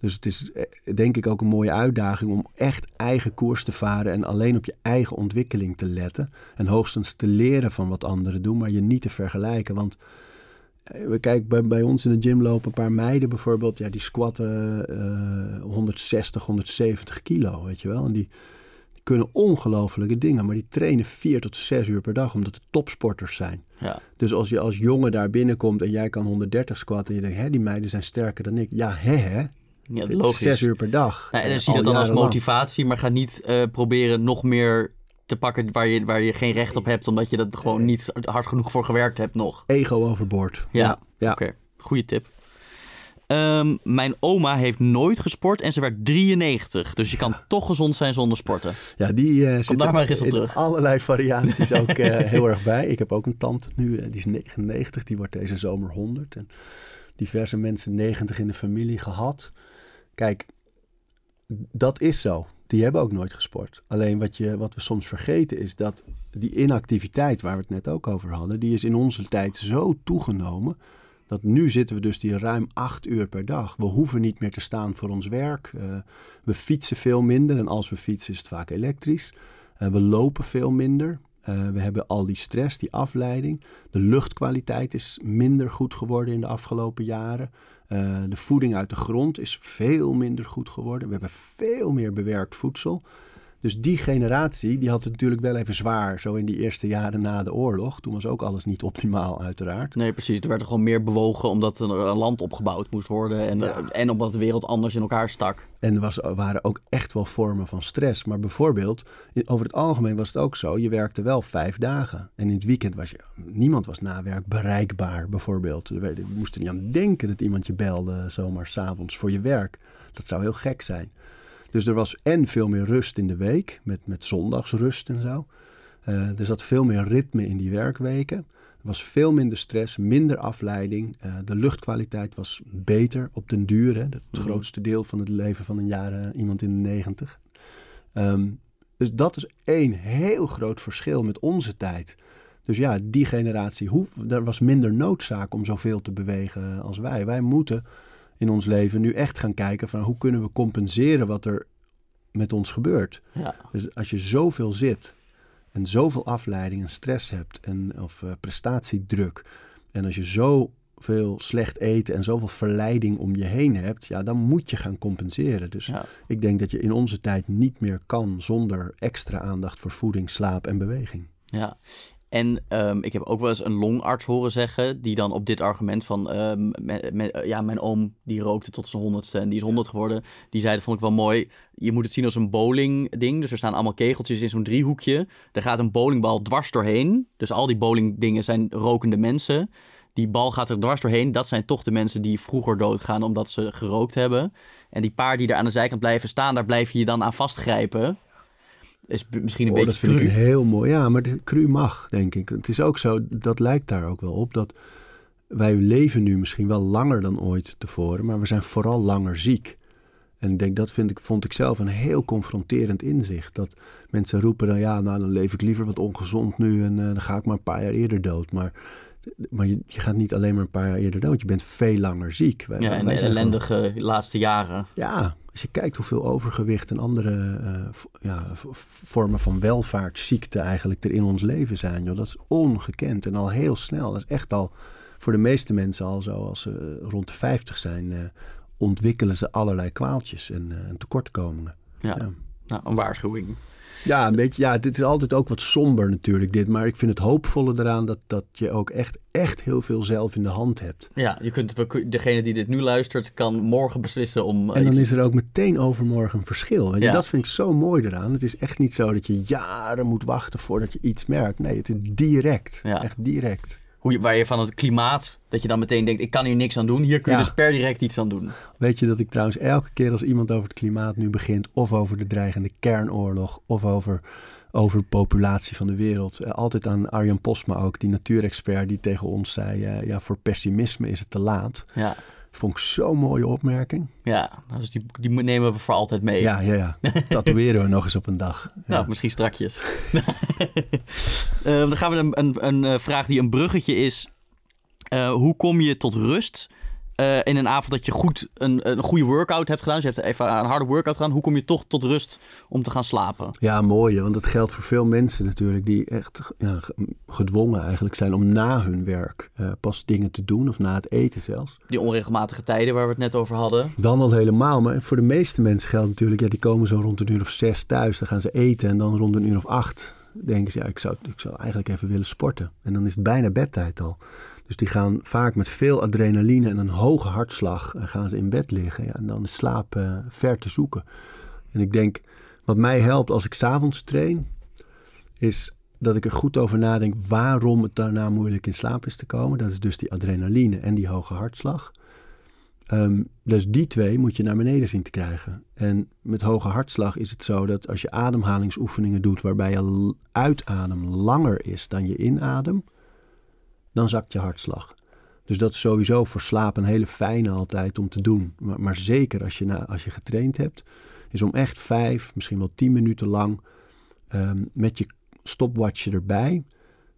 Dus het is eh, denk ik ook een mooie uitdaging om echt eigen koers te varen. En alleen op je eigen ontwikkeling te letten. En hoogstens te leren van wat anderen doen, maar je niet te vergelijken. Want eh, we kijken bij, bij ons in de gym lopen een paar meiden bijvoorbeeld. Ja, die squatten eh 160, 170 kilo, weet je wel. En die, die kunnen ongelofelijke dingen. Maar die trainen vier tot zes uur per dag, omdat het topsporters zijn. Ja, Dus als je als jongen daar binnenkomt en jij kan 130 squatten en je denkt, hè, die meiden zijn sterker dan ik. Ja, hè, hè. Ja logisch. Zes uur per dag. En dan zie je dat dan als motivatie, maar ga niet eh, proberen nog meer te pakken waar je, waar je geen recht op hebt, omdat je dat gewoon niet hard genoeg voor gewerkt hebt nog. Ego overboord. Ja, ja. Oké, goede tip. Ehm, mijn oma heeft nooit gesport en ze werd 93. Dus je kan toch gezond zijn zonder sporten. Ja, die eh zit daar maar eens op terug. allerlei variaties ook eh, <laughs> heel erg bij. Ik heb ook een tante nu, die is 99, die wordt deze zomer 100. En diverse mensen 90 in de familie gehad. Kijk, dat is zo. Die hebben ook nooit gesport. Alleen wat, je, wat we soms vergeten is dat die inactiviteit, waar we het net ook over hadden, die is in onze tijd zo toegenomen. Dat nu zitten we dus die ruim acht uur per dag. We hoeven niet meer te staan voor ons werk. Eh, we fietsen veel minder. En als we fietsen is het vaak elektrisch. Eh, we lopen veel minder. Eh, we hebben al die stress, die afleiding. De luchtkwaliteit is minder goed geworden in de afgelopen jaren. Eh, de voeding uit de grond is veel minder goed geworden. We hebben veel meer bewerkt voedsel. Dus die generatie die had het natuurlijk wel even zwaar, zo in die eerste jaren na de oorlog. Toen was ook alles niet optimaal, uiteraard. Nee, precies. Er werd er gewoon meer bewogen omdat er een land opgebouwd moest worden. En, Ja. en omdat de wereld anders in elkaar stak. En er was, waren ook echt wel vormen van stress. Maar bijvoorbeeld, over het algemeen was het ook zo. Je werkte wel vijf dagen. En in het weekend was je... Niemand was na werk bereikbaar, bijvoorbeeld. Er werd- Je moest er niet aan denken dat iemand je belde zomaar s'avonds voor je werk. Dat zou heel gek zijn. Dus er was en veel meer rust in de week. Met, met zondagsrust en zo. Eh, er zat veel meer ritme in die werkweken. Er was veel minder stress, minder afleiding. Eh, de luchtkwaliteit was beter op den duur. Hè? Het Mhm. grootste deel van het leven van een jaar eh, iemand in de negentig. Ehm, dus dat is één heel groot verschil met onze tijd. Dus ja, die generatie, hoe, er was minder noodzaak om zoveel te bewegen als wij. Wij moeten in ons leven nu echt gaan kijken van hoe kunnen we compenseren wat er met ons gebeurt. Ja. Dus als je zoveel zit en zoveel afleiding en stress hebt en, of eh, prestatiedruk. En als je zoveel slecht eten en zoveel verleiding om je heen hebt, ja, dan moet je gaan compenseren. Dus Ja. ik denk dat je in onze tijd niet meer kan zonder extra aandacht voor voeding, slaap en beweging. Ja. En ehm, ik heb ook wel eens een longarts horen zeggen, die dan op dit argument van, ehm, me- me- ja, mijn oom die rookte tot zijn honderdste en die is honderd geworden, die zei, dat vond ik wel mooi, je moet het zien als een bowling ding, dus er staan allemaal kegeltjes in zo'n driehoekje, er gaat een bowlingbal dwars doorheen, dus al die bowlingdingen zijn rokende mensen, die bal gaat er dwars doorheen, dat zijn toch de mensen die vroeger doodgaan omdat ze gerookt hebben, en die paar die er aan de zijkant blijven staan, daar blijf je je dan aan vastgrijpen. Is misschien een Oh, dat beetje vind ik cru. heel mooi. Ja, maar de cru mag, denk ik. Het is ook zo, dat lijkt daar ook wel op, dat wij leven nu misschien wel langer dan ooit tevoren, maar we zijn vooral langer ziek. En ik denk, dat vind ik, vond ik zelf een heel confronterend inzicht. Dat mensen roepen dan, ja, nou dan leef ik liever wat ongezond nu en eh, dan ga ik maar een paar jaar eerder dood. Maar, maar je, je gaat niet alleen maar een paar jaar eerder dood, je bent veel langer ziek. Wij- Ja, wij en gewoon- ellendige laatste jaren. ja, als je kijkt hoeveel overgewicht en andere eh, ja, vormen van welvaartsziekte eigenlijk er in ons leven zijn. Joh. Dat is ongekend en al heel snel. Dat is echt al voor de meeste mensen al zo als ze rond de 50 zijn, eh, ontwikkelen ze allerlei kwaaltjes en, eh, en tekortkomingen. Ja, Ja. Nou, een waarschuwing. Ja, een beetje. Ja, dit is altijd ook wat somber natuurlijk dit. Maar ik vind het hoopvolle eraan dat, dat je ook echt, echt heel veel zelf in de hand hebt. Ja, je kunt, degene die dit nu luistert, kan morgen beslissen om. eh, En dan iets- is er ook meteen overmorgen een verschil. Ja. Dat vind ik zo mooi eraan. Het is echt niet zo dat je jaren moet wachten voordat je iets merkt. Nee, het is direct. Ja. Echt direct. Hoe je, waar je van het klimaat, dat je dan meteen denkt, ik kan hier niks aan doen. Hier kun je Ja. dus per direct iets aan doen. Weet je dat ik trouwens elke keer als iemand over het klimaat nu begint, of over de dreigende kernoorlog, of over, populatie van de wereld, eh, altijd aan Arjan Posma ook, die natuurexpert, die tegen ons zei, eh, ja, voor pessimisme is het te laat. Ja, Vond ik zo'n mooie opmerking. ja. dus die, die nemen we voor altijd mee. Ja, ja, ja. Tatoeëren we nog eens op een dag. <laughs> Ja. Nou, misschien strakjes. <laughs> Eh, dan gaan we een, een, een eh, vraag die een bruggetje is. Eh, hoe kom je tot rust eh, in een avond dat je goed een, een goede workout hebt gedaan? Dus je hebt even een harde workout gedaan. Hoe kom je toch tot rust om te gaan slapen? Ja, mooi. Want dat geldt voor veel mensen natuurlijk die echt ja, ge- gedwongen eigenlijk zijn om na hun werk eh, pas dingen te doen. Of na het eten zelfs. Die onregelmatige tijden waar we het net over hadden. Dan al helemaal. Maar voor de meeste mensen geldt natuurlijk, ja, die komen zo rond een uur of zes thuis. Dan gaan ze eten en dan rond een uur of acht denken ze, ja, ik zou, ik zou eigenlijk even willen sporten. En dan is het bijna bedtijd al. Dus die gaan vaak met veel adrenaline en een hoge hartslag eh, gaan ze in bed liggen. Ja, en dan is slaap eh, ver te zoeken. En ik denk, wat mij helpt als ik s'avonds train, is dat ik er goed over nadenk waarom het daarna moeilijk in slaap is te komen. Dat is dus die adrenaline en die hoge hartslag. Ehm, dus die twee moet je naar beneden zien te krijgen. En met hoge hartslag is het zo dat als je ademhalingsoefeningen doet waarbij je uitadem langer is dan je inadem, dan zakt je hartslag. Dus dat is sowieso voor slaap een hele fijne altijd om te doen. Maar, maar zeker als je, na, als je getraind hebt, is om echt vijf, misschien wel tien minuten lang ehm, met je stopwatch erbij.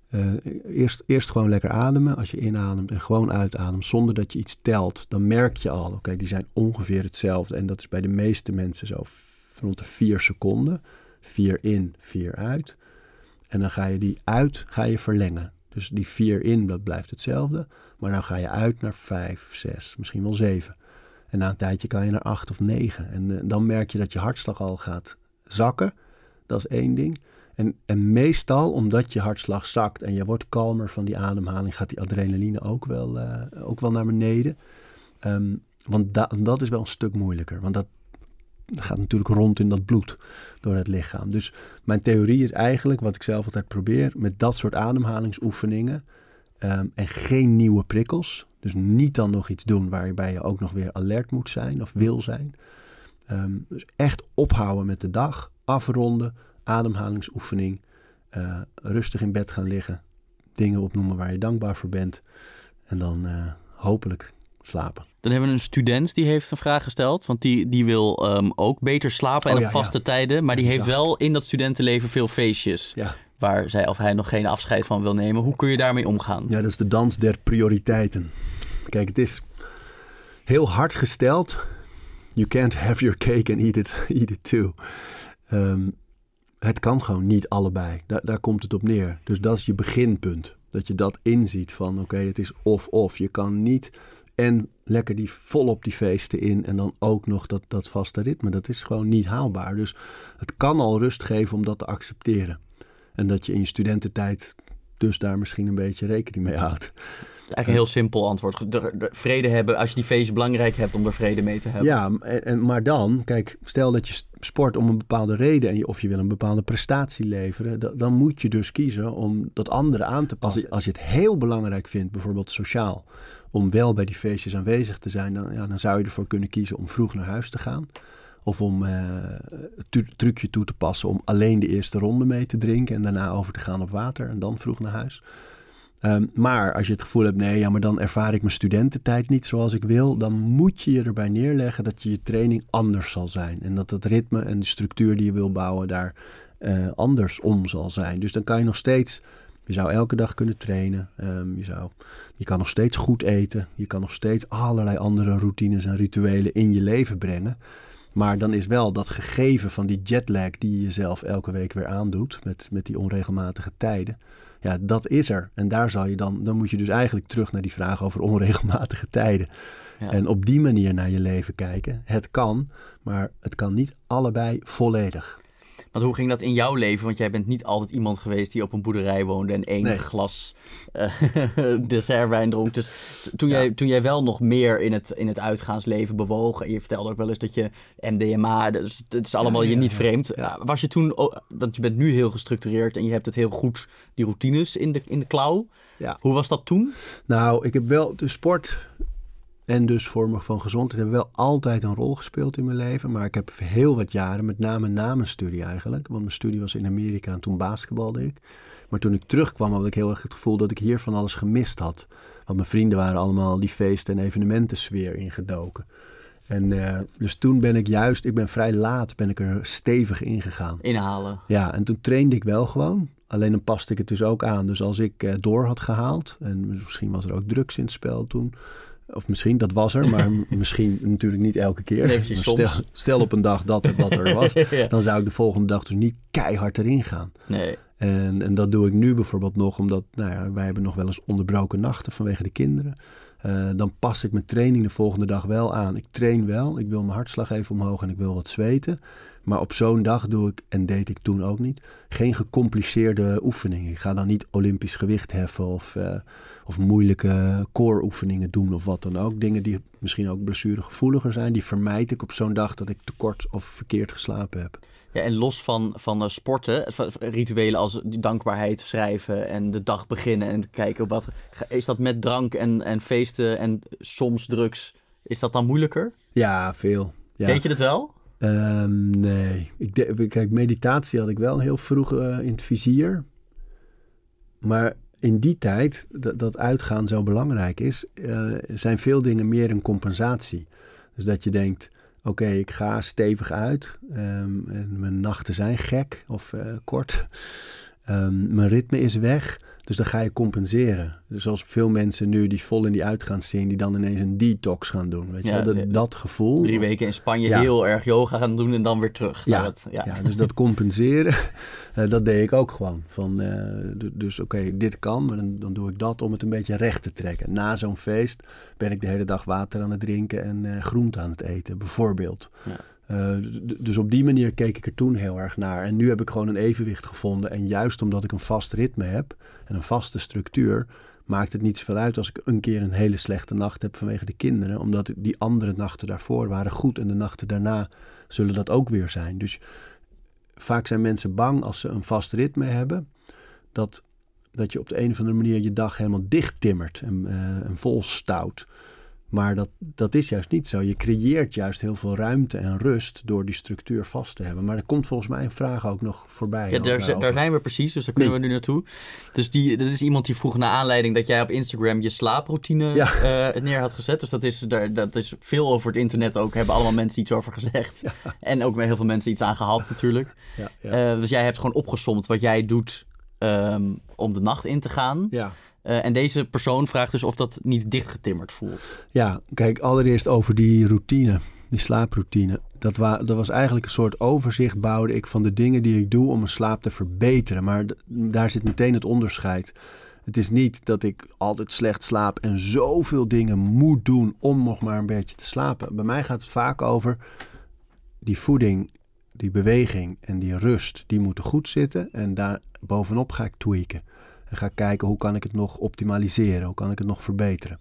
eh, eerst, eerst gewoon lekker ademen als je inademt en gewoon uitademt zonder dat je iets telt. Dan merk je al, oké, die zijn ongeveer hetzelfde. En dat is bij de meeste mensen zo rond de vier seconden. Vier in, vier uit. En dan ga je die uit ga je verlengen. Dus die vier in, dat blijft hetzelfde. Maar dan ga je uit naar vijf, zes, misschien wel zeven. En na een tijdje kan je naar acht of negen. En eh, dan merk je dat je hartslag al gaat zakken. Dat is één ding. En, en meestal, omdat je hartslag zakt en je wordt kalmer van die ademhaling, gaat die adrenaline ook wel, eh, ook wel naar beneden. Ehm, want da- dat is wel een stuk moeilijker. Want dat gaat natuurlijk rond in dat bloed door het lichaam. Dus mijn theorie is eigenlijk, wat ik zelf altijd probeer, met dat soort ademhalingsoefeningen ehm, en geen nieuwe prikkels. Dus niet dan nog iets doen waarbij je ook nog weer alert moet zijn of wil zijn. Ehm, dus echt ophouden met de dag, afronden, ademhalingsoefening, eh, rustig in bed gaan liggen, dingen opnoemen waar je dankbaar voor bent en dan eh, hopelijk slapen. Dan hebben we een student die heeft een vraag gesteld. Want die, die wil ehm, ook beter slapen en Oh, op ja, vaste tijden. Maar die heeft wel in dat studentenleven veel feestjes. Ja. Waar zij of hij nog geen afscheid van wil nemen. Hoe kun je daarmee omgaan? Ja, dat is de dans der prioriteiten. Kijk, het is heel hard gesteld. You can't have your cake and eat it, <laughs> eat it too. Ehm, het kan gewoon niet allebei. Daar, daar komt het op neer. Dus dat is je beginpunt. Dat je dat inziet van oké, het is of-of. Je kan niet en lekker die volop die feesten in en dan ook nog dat, dat vaste ritme. Dat is gewoon niet haalbaar. Dus het kan al rust geven om dat te accepteren. En dat je in je studententijd dus daar misschien een beetje rekening mee houdt. Eigenlijk een heel simpel antwoord. De, de- vrede hebben als je die feestjes belangrijk hebt om er vrede mee te hebben. Ja, en, en, maar dan, kijk, stel dat je sport om een bepaalde reden en je, of je wil een bepaalde prestatie leveren, da- dan moet je dus kiezen om dat andere aan te passen. Als, je- als je het heel belangrijk vindt, bijvoorbeeld sociaal, om wel bij die feestjes aanwezig te zijn, dan, ja, dan zou je ervoor kunnen kiezen om vroeg naar huis te gaan. Of om eh, het tu- trucje toe te passen om alleen de eerste ronde mee te drinken en daarna over te gaan op water en dan vroeg naar huis. Ehm, maar als je het gevoel hebt, nee, ja, maar dan ervaar ik mijn studententijd niet zoals ik wil, dan moet je je erbij neerleggen dat je je training anders zal zijn. En dat het ritme en de structuur die je wil bouwen daar eh anders om zal zijn. Dus dan kan je nog steeds, je zou elke dag kunnen trainen, ehm, je, zou, je kan nog steeds goed eten, je kan nog steeds allerlei andere routines en rituelen in je leven brengen. Maar dan is wel dat gegeven van die jetlag die je jezelf elke week weer aandoet met, met die onregelmatige tijden. Ja, dat is er. En daar zal je dan, dan moet je dus eigenlijk terug naar die vraag over onregelmatige tijden. Ja. En op die manier naar je leven kijken. Het kan, maar het kan niet allebei volledig. Want hoe ging dat in jouw leven? Want jij bent niet altijd iemand geweest die op een boerderij woonde en één Nee. glas eh <laughs> dessertwijn dronk. Dus toen, Ja. jij, toen jij wel nog meer in het, in het uitgaansleven bewoog, en je vertelde ook wel eens dat je MDMA, dus het is allemaal Ja, je ja, niet vreemd. Was je toen, want je bent nu heel gestructureerd en je hebt het heel goed, die routines in de, in de klauw. Ja. Hoe was dat toen? Nou, ik heb wel de sport en dus vormen van gezondheid hebben wel altijd een rol gespeeld in mijn leven. Maar ik heb heel wat jaren, met name na mijn studie eigenlijk. Want mijn studie was in Amerika en toen basketbalde ik. Maar toen ik terugkwam had ik heel erg het gevoel dat ik hier van alles gemist had. Want mijn vrienden waren allemaal die feesten en evenementensfeer ingedoken. En eh, dus toen ben ik juist, ik ben vrij laat, ben ik er stevig in gegaan. Inhalen. Ja, en toen trainde ik wel gewoon. Alleen dan paste ik het dus ook aan. Dus als ik eh, door had gehaald, en misschien was er ook drugs in het spel toen. Of misschien, dat was er, maar <laughs> misschien natuurlijk niet elke keer. Nee, precies, Maar stel, stel op een dag dat het dat er <laughs> was, Ja. dan zou ik de volgende dag dus niet keihard erin gaan. Nee. En, en dat doe ik nu bijvoorbeeld nog, omdat nou ja, wij hebben nog wel eens onderbroken nachten vanwege de kinderen. Eh, dan pas ik mijn training de volgende dag wel aan. Ik train wel, ik wil mijn hartslag even omhoog en ik wil wat zweten. Maar op zo'n dag doe ik, en deed ik toen ook niet, geen gecompliceerde oefeningen. Ik ga dan niet olympisch gewicht heffen of, eh, of moeilijke core oefeningen doen of wat dan ook. Dingen die misschien ook blessuregevoeliger zijn, die vermijd ik op zo'n dag dat ik tekort of verkeerd geslapen heb. Ja, en los van, van eh, sporten, van rituelen als dankbaarheid schrijven en de dag beginnen en kijken wat. Is dat met drank en, en feesten en soms drugs, is dat dan moeilijker? Ja, veel. Ja. Weet je dat wel? Ehm, nee. Ik kijk, meditatie had ik wel heel vroeg eh, in het vizier. Maar in die tijd, dat, dat uitgaan zo belangrijk is, eh, zijn veel dingen meer een compensatie. Dus dat je denkt, oké, ik ga stevig uit. ehm, en mijn nachten zijn gek of eh, kort. Ehm, mijn ritme is weg. Dus dan ga je compenseren. Dus zoals veel mensen nu die vol in die uitgaansscene, die dan ineens een detox gaan doen. Weet je Ja, wel? Dat, dat gevoel. Drie weken in Spanje Ja. heel erg yoga gaan doen en dan weer terug. Ja, ja. Ja, dus dat compenseren, <laughs> eh, dat deed ik ook gewoon. Van, eh, dus oké, dit kan, maar dan, dan doe ik dat om het een beetje recht te trekken. Na zo'n feest ben ik de hele dag water aan het drinken en eh groente aan het eten, bijvoorbeeld. Ja. Eh, dus op die manier keek ik er toen heel erg naar. En nu heb ik gewoon een evenwicht gevonden. En juist omdat ik een vast ritme heb en een vaste structuur, maakt het niet zoveel uit als ik een keer een hele slechte nacht heb vanwege de kinderen. Omdat die andere nachten daarvoor waren goed en de nachten daarna zullen dat ook weer zijn. Dus vaak zijn mensen bang als ze een vast ritme hebben, dat, dat je op de een of andere manier je dag helemaal dicht timmert en, eh, en vol stout. Maar dat, dat is juist niet zo. Je creëert juist heel veel ruimte en rust door die structuur vast te hebben. Maar er komt volgens mij een vraag ook nog voorbij. Ja, daar, daar zijn we precies, dus daar kunnen Nee. we nu naartoe. Dus die, dat is iemand die vroeg naar aanleiding dat jij op Instagram je slaaproutine Ja. eh, neer had gezet. Dus dat is, daar, dat is veel over het internet ook, hebben allemaal mensen iets over gezegd. En ook met heel veel mensen iets aan gehad natuurlijk. <laughs> Ja, ja. Eh, dus jij hebt gewoon opgesomd wat jij doet ehm, om de nacht in te gaan. ja. Eh, en deze persoon vraagt dus of dat niet dichtgetimmerd voelt. Ja, kijk, allereerst over die routine, die slaaproutine. Dat, wa dat was eigenlijk een soort overzicht bouwde ik van de dingen die ik doe om mijn slaap te verbeteren. Maar daar zit meteen het onderscheid. Het is niet dat ik altijd slecht slaap en zoveel dingen moet doen om nog maar een beetje te slapen. Bij mij gaat het vaak over die voeding, die beweging en die rust. Die moeten goed zitten en daar bovenop ga ik tweaken. En ga kijken hoe kan ik het nog optimaliseren, hoe kan ik het nog verbeteren.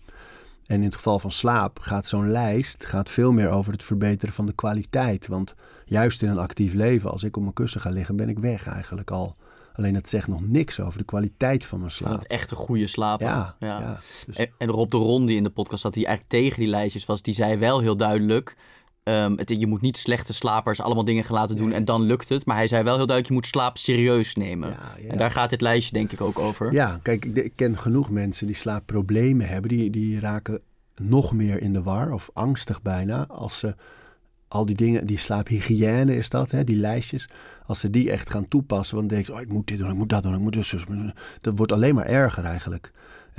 En in het geval van slaap gaat zo'n lijst gaat veel meer over het verbeteren van de kwaliteit. Want juist in een actief leven, als ik op mijn kussen ga liggen, ben ik weg eigenlijk al. Alleen het zegt nog niks over de kwaliteit van mijn Van slaap. het echte goede slapen. Ja, ja. Dus- En, en Rob de Ron die in de podcast zat, die eigenlijk tegen die lijstjes was, die zei wel heel duidelijk... ehm, het, je moet niet slechte slapers allemaal dingen gaan laten doen en dan lukt het. Maar hij zei wel heel duidelijk, je moet slaap serieus nemen. Ja, ja. En daar gaat dit lijstje denk ik ook over. Ja, kijk, ik, ik ken genoeg mensen die slaapproblemen hebben. Die, die raken nog meer in de war of angstig bijna als ze al die dingen, die slaaphygiëne is dat, hè, die lijstjes. Als ze die echt gaan toepassen, want dan denk je, oh, ik moet dit doen, ik moet dat doen, ik moet dus, dus. Dat wordt alleen maar erger eigenlijk.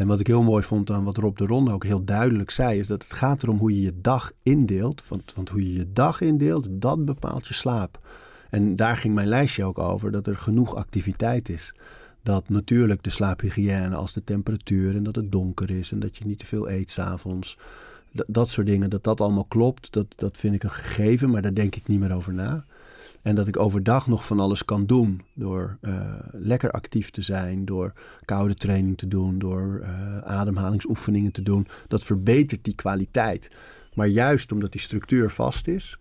En wat ik heel mooi vond aan wat Rob de Ronde ook heel duidelijk zei, is dat het gaat erom hoe je je dag indeelt. Want, want hoe je je dag indeelt, dat bepaalt je slaap. En daar ging mijn lijstje ook over, dat er genoeg activiteit is. Dat natuurlijk de slaaphygiëne als de temperatuur en dat het donker is en dat je niet te veel eet s'avonds. Dat, dat soort dingen, dat dat allemaal klopt, dat, dat vind ik een gegeven, maar daar denk ik niet meer over na. En dat ik overdag nog van alles kan doen. Door uh, lekker actief te zijn, door koude training te doen, door uh, ademhalingsoefeningen te doen. Dat verbetert die kwaliteit. Maar juist omdat die structuur vast is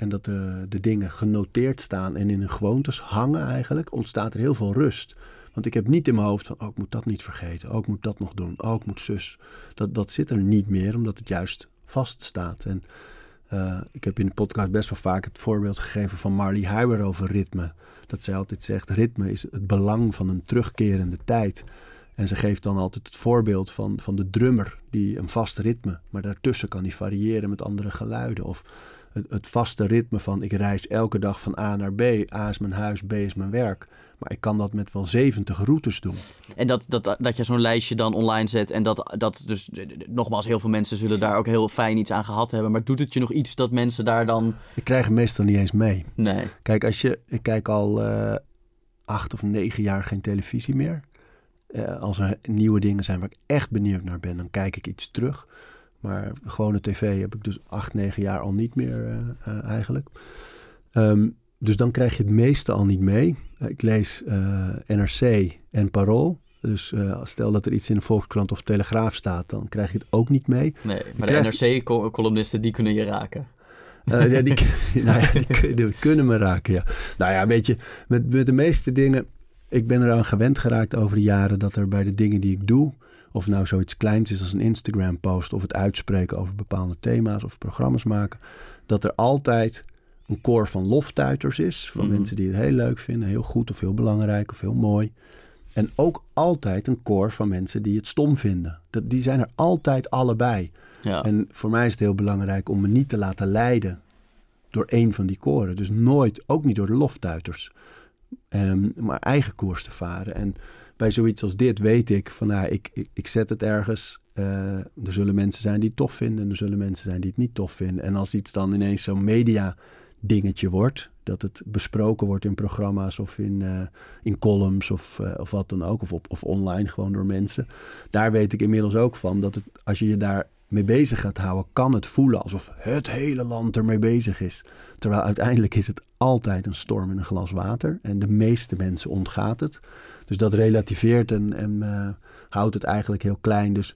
en dat de, dingen genoteerd staan en in hun gewoontes hangen eigenlijk, ontstaat er heel veel rust. Want ik heb niet in mijn hoofd van, oh, ik moet dat niet vergeten. Oh, ik moet dat nog doen. Oh, ik moet zus. Dat, dat zit er niet meer, omdat het juist vaststaat. En uh, ik heb in de podcast best wel vaak het voorbeeld gegeven van Marley Hywer over ritme. Dat zij altijd zegt, ritme is het belang van een terugkerende tijd. En ze geeft dan altijd het voorbeeld van, van de drummer, die een vast ritme, maar daartussen kan hij variëren met andere geluiden. Of het, het, vaste ritme van ik reis elke dag van A naar B. A is mijn huis, B is mijn werk. Maar ik kan dat met wel 70 routes doen. En dat, dat, dat je zo'n lijstje dan online zet en dat, dat dus nogmaals, heel veel mensen zullen daar ook heel fijn iets aan gehad hebben. Maar doet het je nog iets dat mensen daar dan. Ik krijg het meestal niet eens mee. Nee. Kijk, als je, ik kijk al uh, acht of negen jaar geen televisie meer. Uh, als er nieuwe dingen zijn waar ik echt benieuwd naar ben, dan kijk ik iets terug. Maar gewone tv heb ik dus acht, negen jaar al niet meer uh, uh, eigenlijk. Um, dus dan krijg je het meeste al niet mee. Ik lees uh, NRC en Parool. Dus stel dat er iets in de Volkskrant of Telegraaf staat, dan krijg je het ook niet mee. Nee, maar de NRC-columnisten, die kunnen je raken. Uh, ja, die, <laughs> nou ja, die, die, kunnen me raken, ja. Nou ja, weet je, met, met de meeste dingen... Ik ben eraan gewend geraakt over de jaren dat er bij de dingen die ik doe... Of nou zoiets kleins is als een Instagram-post of het uitspreken over bepaalde thema's of programma's maken, dat er altijd een koor van loftuiters is. Van Mhm. mensen die het heel leuk vinden, heel goed of heel belangrijk of heel mooi. En ook altijd een koor van mensen die het stom vinden. Dat, die zijn er altijd allebei. Ja. En voor mij is het heel belangrijk om me niet te laten leiden door één van die koren. Dus nooit, ook niet door de loftuiters, Ehm, maar eigen koers te varen. En bij zoiets als dit weet ik van, nou, ik, ik, ik zet het ergens. eh, er zullen mensen zijn die het tof vinden en er zullen mensen zijn die het niet tof vinden. En als iets dan ineens zo'n media dingetje wordt, dat het besproken wordt in programma's of in, eh, in columns of, eh, of wat dan ook, of, op, of online gewoon door mensen. Daar weet ik inmiddels ook van dat het, als je je daar mee bezig gaat houden, kan het voelen alsof het hele land ermee bezig is. Terwijl uiteindelijk is het altijd een storm in een glas water. En de meeste mensen ontgaat het. Dus dat relativeert en, en eh, houdt het eigenlijk heel klein. Dus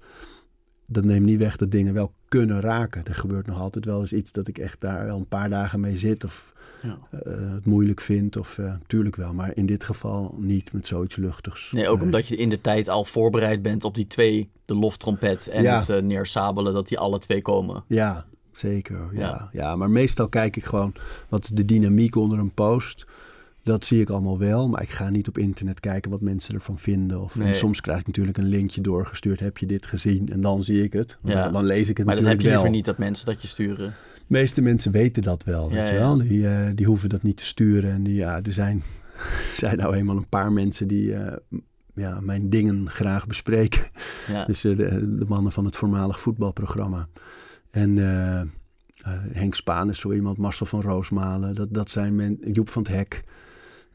dat neemt niet weg dat dingen wel kunnen raken. Er gebeurt nog altijd wel eens iets dat ik echt daar wel een paar dagen mee zit. Of Ja. eh, het moeilijk vind. Of uh, tuurlijk wel, maar in dit geval niet met zoiets luchtigs. Nee, ook omdat je in de tijd al voorbereid bent op die twee, de loftrompet en Ja. het uh, neersabelen, dat die alle twee komen. Ja, zeker. Ja. Ja. Ja. maar meestal kijk ik gewoon wat is de dynamiek onder een post. Dat zie ik allemaal wel, maar ik ga niet op internet kijken wat mensen ervan vinden. Of, Nee. soms krijg ik natuurlijk een linkje doorgestuurd. Heb je dit gezien? En dan zie ik het. Ja. dan, dan lees ik het Maar dat heb natuurlijk je liever wel. niet dat mensen dat je sturen. De meeste mensen weten dat wel, Ja, weet je wel. Die, eh, die hoeven dat niet te sturen. En die, ja, er zijn, <laughs> zijn nou eenmaal een paar mensen die eh, ja, mijn dingen graag bespreken. Ja. Dus eh, de, de mannen van het voormalig voetbalprogramma. En Henk Spaan is zo iemand, Marcel van Roosmalen. Dat, dat zijn men, Joep van het Hek.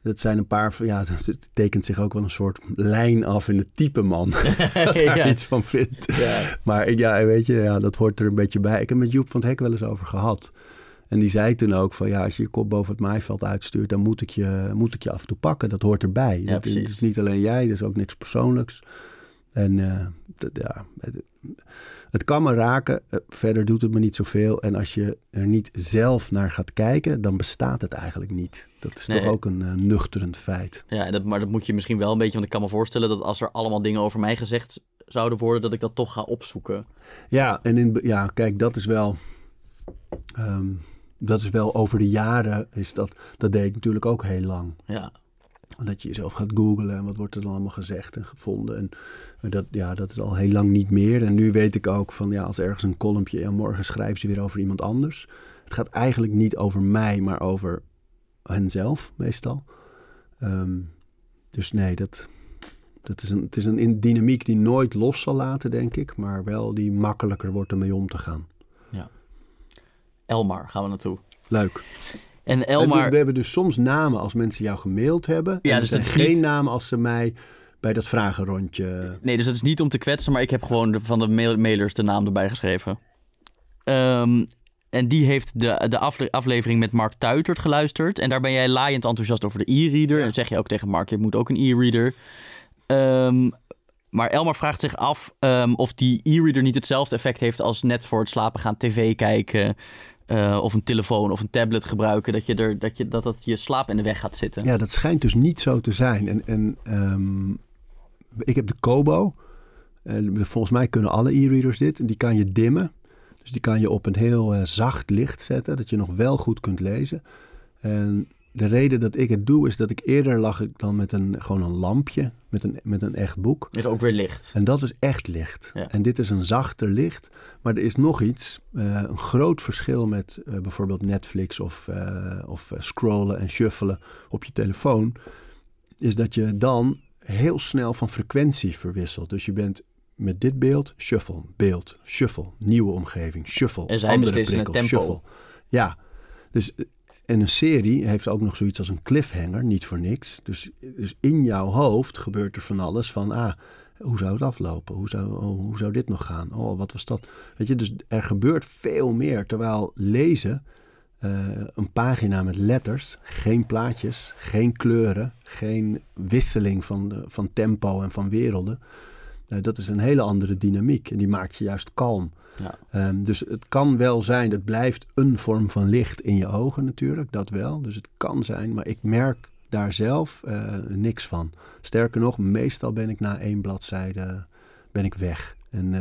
Dat zijn een paar, van- ja, <laughs> het tekent zich ook wel een soort lijn af in het type man. <laughs> dat <laughs> daar Ja. iets van vindt. Ja. Maar ja, weet je, ja, dat hoort er een beetje bij. Ik heb met Joep van het Hek wel eens over gehad. En die zei toen ook van ja, als je je kop boven het maaiveld uitstuurt, dan moet ik je, moet ik je af en toe pakken. Dat hoort erbij. Ja, dat, is- niet alleen jij, dat is ook niks persoonlijks. En eh, dat, ja, het, kan me raken, eh, verder doet het me niet zoveel. En als je er niet zelf naar gaat kijken, dan bestaat het eigenlijk niet. Dat is Nee. toch ook een eh, nuchterend feit. Ja, dat, maar dat moet je misschien wel een beetje, want ik kan me voorstellen dat als er allemaal dingen over mij gezegd zouden worden, dat ik dat toch ga opzoeken. Ja, en in, ja, kijk, dat is wel. ehm, dat is wel over de jaren. Is dat, dat deed ik natuurlijk ook heel lang. Ja, Dat je jezelf gaat googlen en wat wordt er dan allemaal gezegd en gevonden. En dat, ja, dat is al heel lang niet meer. En nu weet ik ook van ja, als ergens een kolompje en morgen schrijven ze weer over iemand anders. Het gaat eigenlijk niet over mij, maar over henzelf meestal. Ehm, dus nee, dat, dat is een, het is een in- dynamiek die nooit los zal laten, denk ik. Maar wel die makkelijker wordt ermee om te gaan. Elmar gaan we naartoe. Leuk. En Elmar, we hebben dus soms namen als mensen jou gemaild hebben. Ja, en dus dat is geen niet- namen als ze mij bij dat vragenrondje... nee, dus het is niet om te kwetsen, maar ik heb gewoon de, van de mail- mailers de naam erbij geschreven. Ehm, en die heeft de, de afle- aflevering met Mark Tuitert geluisterd. En daar ben jij laaiend enthousiast over de e-reader. En dan zeg je ook tegen Mark, je moet ook een e-reader. Ehm, maar Elmar vraagt zich af ehm, of die e-reader niet hetzelfde effect heeft als net voor het slapen gaan tv kijken. Eh, of een telefoon of een tablet gebruiken. Dat, je er, dat, je, dat dat je slaap in de weg gaat zitten. Ja, dat schijnt dus niet zo te zijn. En, en ehm, ik heb de Kobo. En volgens mij kunnen alle e-readers dit. En die kan je dimmen. Dus die kan je op een heel eh, zacht licht zetten. Dat je nog wel goed kunt lezen. En de reden dat ik het doe is dat ik eerder lag ik dan met een, gewoon een lampje. Met een, met een echt boek. Is ook weer licht. En dat is echt licht. Ja. En dit is een zachter licht. Maar er is nog iets, eh, een groot verschil met eh, bijvoorbeeld Netflix of, eh, of scrollen en shuffelen op je telefoon. Is dat je dan heel snel van frequentie verwisselt. Dus je bent met dit beeld, shuffle, beeld, shuffle, nieuwe omgeving, shuffle, En zij andere tempo. shuffle. Ja, dus en een serie heeft ook nog zoiets als een cliffhanger, niet voor niks. Dus, dus in jouw hoofd gebeurt er van alles van, ah, hoe zou het aflopen? Hoe zou, oh, hoe zou dit nog gaan? Oh, wat was dat? Weet je, dus er gebeurt veel meer. Terwijl lezen, eh, een pagina met letters, geen plaatjes, geen kleuren, geen wisseling van, de, van tempo en van werelden. eh, dat is een hele andere dynamiek en die maakt je juist kalm. Ja. Ehm, dus het kan wel zijn, het blijft een vorm van licht in je ogen natuurlijk, dat wel. Dus het kan zijn, maar ik merk daar zelf eh, niks van. Sterker nog, meestal ben ik na één bladzijde ben ik weg. En,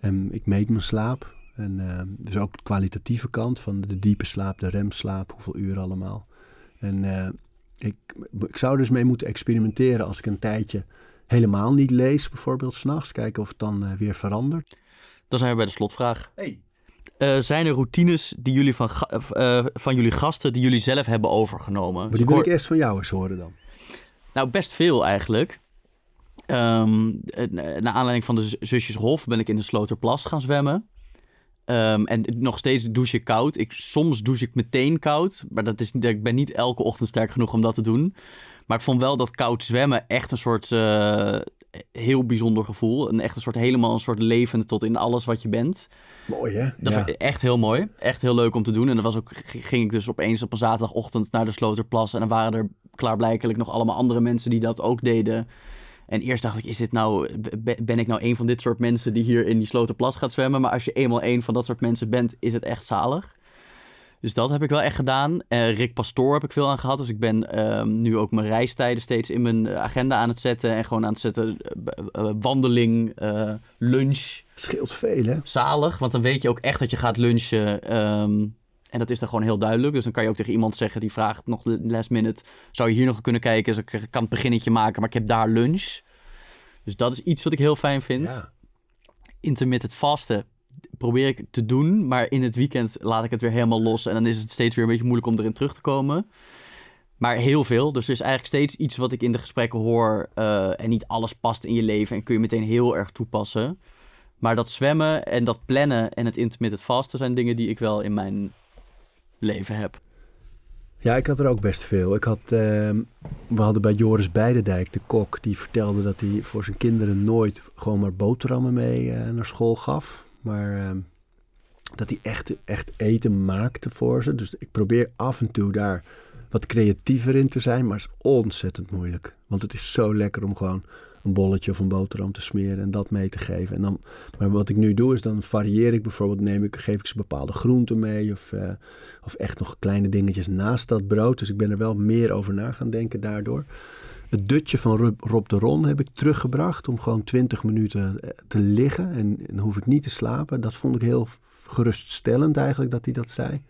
eh, ik meet mijn slaap. En eh, dus ook de kwalitatieve kant van de diepe slaap, de remslaap, hoeveel uren allemaal. En ik, ik zou dus mee moeten experimenteren als ik een tijdje helemaal niet lees, bijvoorbeeld s'nachts. Kijken of het dan weer verandert. Dan zijn we bij de slotvraag. Hey. Eh, zijn er routines die jullie van, ga- eh, van jullie gasten die jullie zelf hebben overgenomen? Maar die wil ik eerst van jou eens horen dan. Nou, best veel eigenlijk. Eh, naar aanleiding van de zusjes Hof ben ik in de Sloterplas gaan zwemmen. Ehm, en nog steeds douche ik koud. Ik, soms douche ik meteen koud. Maar dat is, ik ben niet elke ochtend sterk genoeg om dat te doen. Maar ik vond wel dat koud zwemmen echt een soort eh, heel bijzonder gevoel. Een echt een soort helemaal een soort levend tot in alles wat je bent. Mooi hè? Dat ja. echt heel mooi. Echt heel leuk om te doen. En dan was ook, ging ik dus opeens op een zaterdagochtend naar de Sloterplas. En dan waren er klaarblijkelijk nog allemaal andere mensen die dat ook deden. En eerst dacht ik, is dit nou, be- ben ik nou een van dit soort mensen die hier in die Sloterplas gaat zwemmen? Maar als je eenmaal een van dat soort mensen bent, is het echt zalig. Dus dat heb ik wel echt gedaan. Eh, Rick Pastoor heb ik veel aan gehad. Dus ik ben ehm, nu ook mijn reistijden steeds in mijn eh, agenda aan het zetten. En gewoon aan het zetten, eh, wandeling, lunch scheelt veel hè? zalig, want dan weet je ook echt dat je gaat lunchen. ehm, en dat is dan gewoon heel duidelijk. Dus dan kan je ook tegen iemand zeggen die vraagt nog de last minute... zou je hier nog kunnen kijken? Dus ik kan het beginnetje maken, maar ik heb daar lunch. Dus dat is iets wat ik heel fijn vind. Ja. Intermittent vasten probeer ik te doen, maar in het weekend laat ik het weer helemaal los. En dan is het steeds weer een beetje moeilijk om erin terug te komen. Maar heel veel. Dus er is eigenlijk steeds iets wat ik in de gesprekken hoor. eh, en niet alles past in je leven en kun je meteen heel erg toepassen. Maar dat zwemmen en dat plannen en het intermittent vasten zijn dingen die ik wel in mijn leven heb. Ja, ik had er ook best veel. Ik had, ehm, we hadden bij Joris Beidendijk, de kok, die vertelde dat hij voor zijn kinderen nooit gewoon maar boterhammen mee eh, naar school gaf. Maar ehm, dat hij echt, echt eten maakte voor ze. Dus ik probeer af en toe daar wat creatiever in te zijn, maar het is ontzettend moeilijk. Want het is zo lekker om gewoon een bolletje of een boterham te smeren en dat mee te geven. En dan, maar wat ik nu doe is dan varieer ik bijvoorbeeld, neem ik, geef ik ze bepaalde groenten mee of, eh, of echt nog kleine dingetjes naast dat brood. Dus ik ben er wel meer over na gaan denken daardoor. Het dutje van Rob, de Ron heb ik teruggebracht om gewoon 20 minuten eh, te liggen en, en dan hoef ik niet te slapen. Dat vond ik heel geruststellend eigenlijk dat hij dat zei.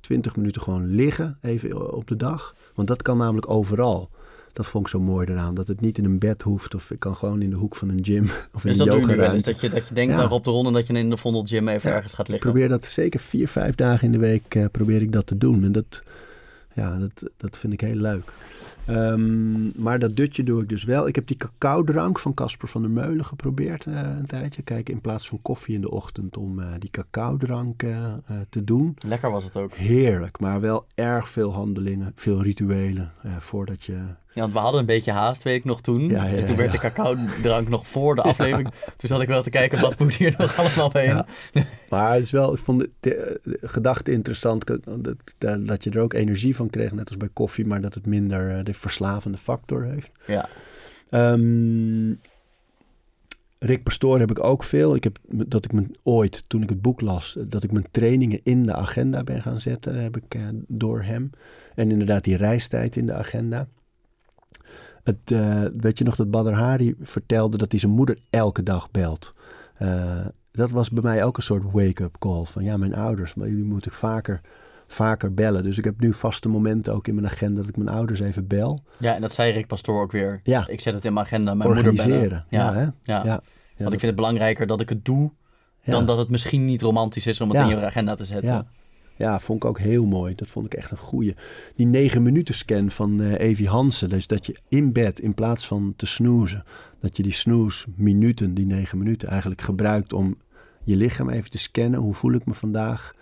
20 minuten gewoon liggen, even op de dag. Want dat kan namelijk overal. Dat vond ik zo mooi eraan. Dat het niet in een bed hoeft. Of ik kan gewoon in de hoek van een gym <laughs> of in Dus een wel eens. yogaruimte. Dat je, dat je denkt Ja. daarop de ronde dat je in de Vondel Gym even Ja, ergens gaat Ik liggen. probeer dat zeker vier, vijf dagen in de week eh, probeer ik dat te doen. En dat, Ja, dat, dat vind ik heel leuk. Ehm, maar dat dutje doe ik dus wel. Ik heb die cacao-drank van Casper van der Meulen geprobeerd uh, een tijdje. Kijk, in plaats van koffie in de ochtend om uh, die cacao-drank uh, te doen. Lekker was het ook. Heerlijk, maar wel erg veel handelingen, veel rituelen voordat je... Ja, want we hadden een beetje haast, weet ik nog toen. Ja, ja, en toen werd de cacao-drank nog voor de <laughs> aflevering. toen zat ik wel te kijken, wat moet hier nog allemaal heen? maar het is wel, ik vond de, de, de gedachte interessant dat, dat je er ook energie van kreeg, net als bij koffie, maar dat het minder de verslavende factor heeft. Ja. Um, Rick Pastoor heb ik ook veel. Ik heb dat ik me ooit, toen ik het boek las, dat ik mijn trainingen in de agenda ben gaan zetten, heb ik uh, door hem. En inderdaad die reistijd in de agenda. Het, uh, weet je nog dat Badr Hari vertelde dat hij zijn moeder elke dag belt? Uh, dat was bij mij ook een soort wake-up call van ja, mijn ouders, maar jullie moeten vaker vaker bellen. Dus ik heb nu vaste momenten ook in mijn agenda dat ik mijn ouders even bel. Ja, en dat zei Rick Pastoor ook weer. Ja. Ik zet het in mijn agenda, mijn Organiseren. moeder bellen. Ja, ja, hè? ja. ja. Want ik vind het belangrijker dat ik het doe, dan dat het misschien niet romantisch is om het in je agenda te zetten. Ja. Ja, vond ik ook heel mooi. Dat vond ik echt een goeie. Die negen minuten scan van uh, Evie Hansen. Dus dat je in bed, in plaats van te snoezen, dat je die snoes minuten, die negen minuten, eigenlijk gebruikt om je lichaam even te scannen. Hoe voel ik me vandaag?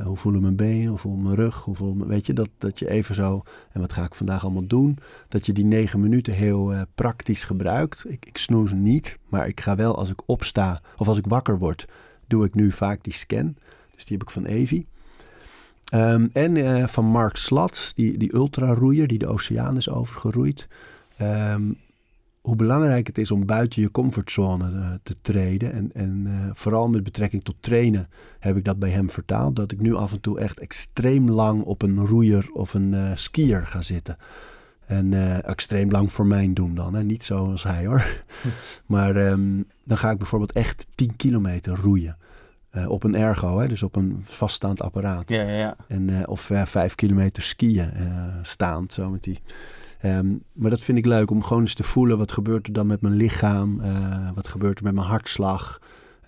Uh, hoe voelen mijn benen? Hoe voel mijn rug? Hoe voel mijn, weet je, dat, dat je even zo, en wat ga ik vandaag allemaal doen? Dat je die negen minuten heel uh, praktisch gebruikt. Ik, ik snoes niet, maar ik ga wel als ik opsta of als ik wakker word, doe ik nu vaak die scan. Dus die heb ik van Evi. Um, en uh, van Mark Slats, die, die ultraroeier die de oceaan is overgeroeid. Um, hoe belangrijk het is om buiten je comfortzone uh, te treden. En, en uh, vooral met betrekking tot trainen heb ik dat bij hem vertaald. Dat ik nu af en toe echt extreem lang op een roeier of een uh, skier ga zitten. En extreem lang voor mijn doen dan. Hè? Niet zoals hij hoor. Hm. <laughs> Maar um, dan ga ik bijvoorbeeld echt 10 kilometer roeien. op een ergo, hè? dus op een vaststaand apparaat. Ja, ja, ja. En, of vijf kilometer skiën staand, zo met die... Um, maar dat vind ik leuk om gewoon eens te voelen. Wat gebeurt er dan met mijn lichaam? Uh, wat gebeurt er met mijn hartslag?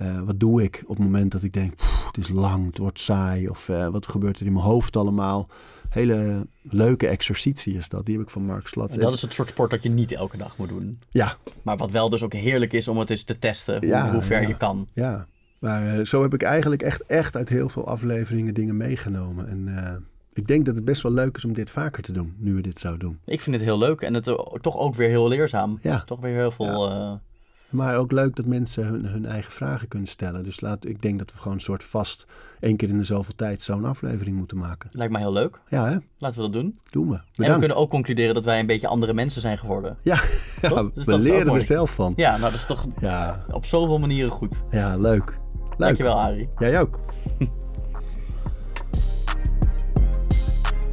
Uh, wat doe ik op het moment dat ik denk, het is lang, het wordt saai. Of uh, wat gebeurt er in mijn hoofd allemaal? Hele leuke exercitie is dat. Die heb ik van Mark Slat. En dat is het soort sport dat je niet elke dag moet doen. Ja. Maar wat wel dus ook heerlijk is om het eens te testen. Hoe, ja, hoe ver ja, je kan. Ja. Maar zo heb ik eigenlijk echt, echt uit heel veel afleveringen dingen meegenomen. En ik denk dat het best wel leuk is om dit vaker te doen, nu we dit zouden doen. Ik vind het heel leuk en het uh, toch ook weer heel leerzaam. Ja. Toch weer heel veel... Ja. Uh... Maar ook leuk dat mensen hun, hun, eigen vragen kunnen stellen. Dus laat, ik denk dat we gewoon een soort vast één keer in de zoveel tijd zo'n aflevering moeten maken. Lijkt mij heel leuk. Ja, hè? Laten we dat doen. Doen we. Bedankt. En we kunnen ook concluderen dat wij een beetje andere mensen zijn geworden. Ja, <laughs> ja dus we leren er zelf van. Ja, nou dat is toch ja. op zoveel manieren goed. Ja, leuk. leuk. Dankjewel, Arie. Jij ook.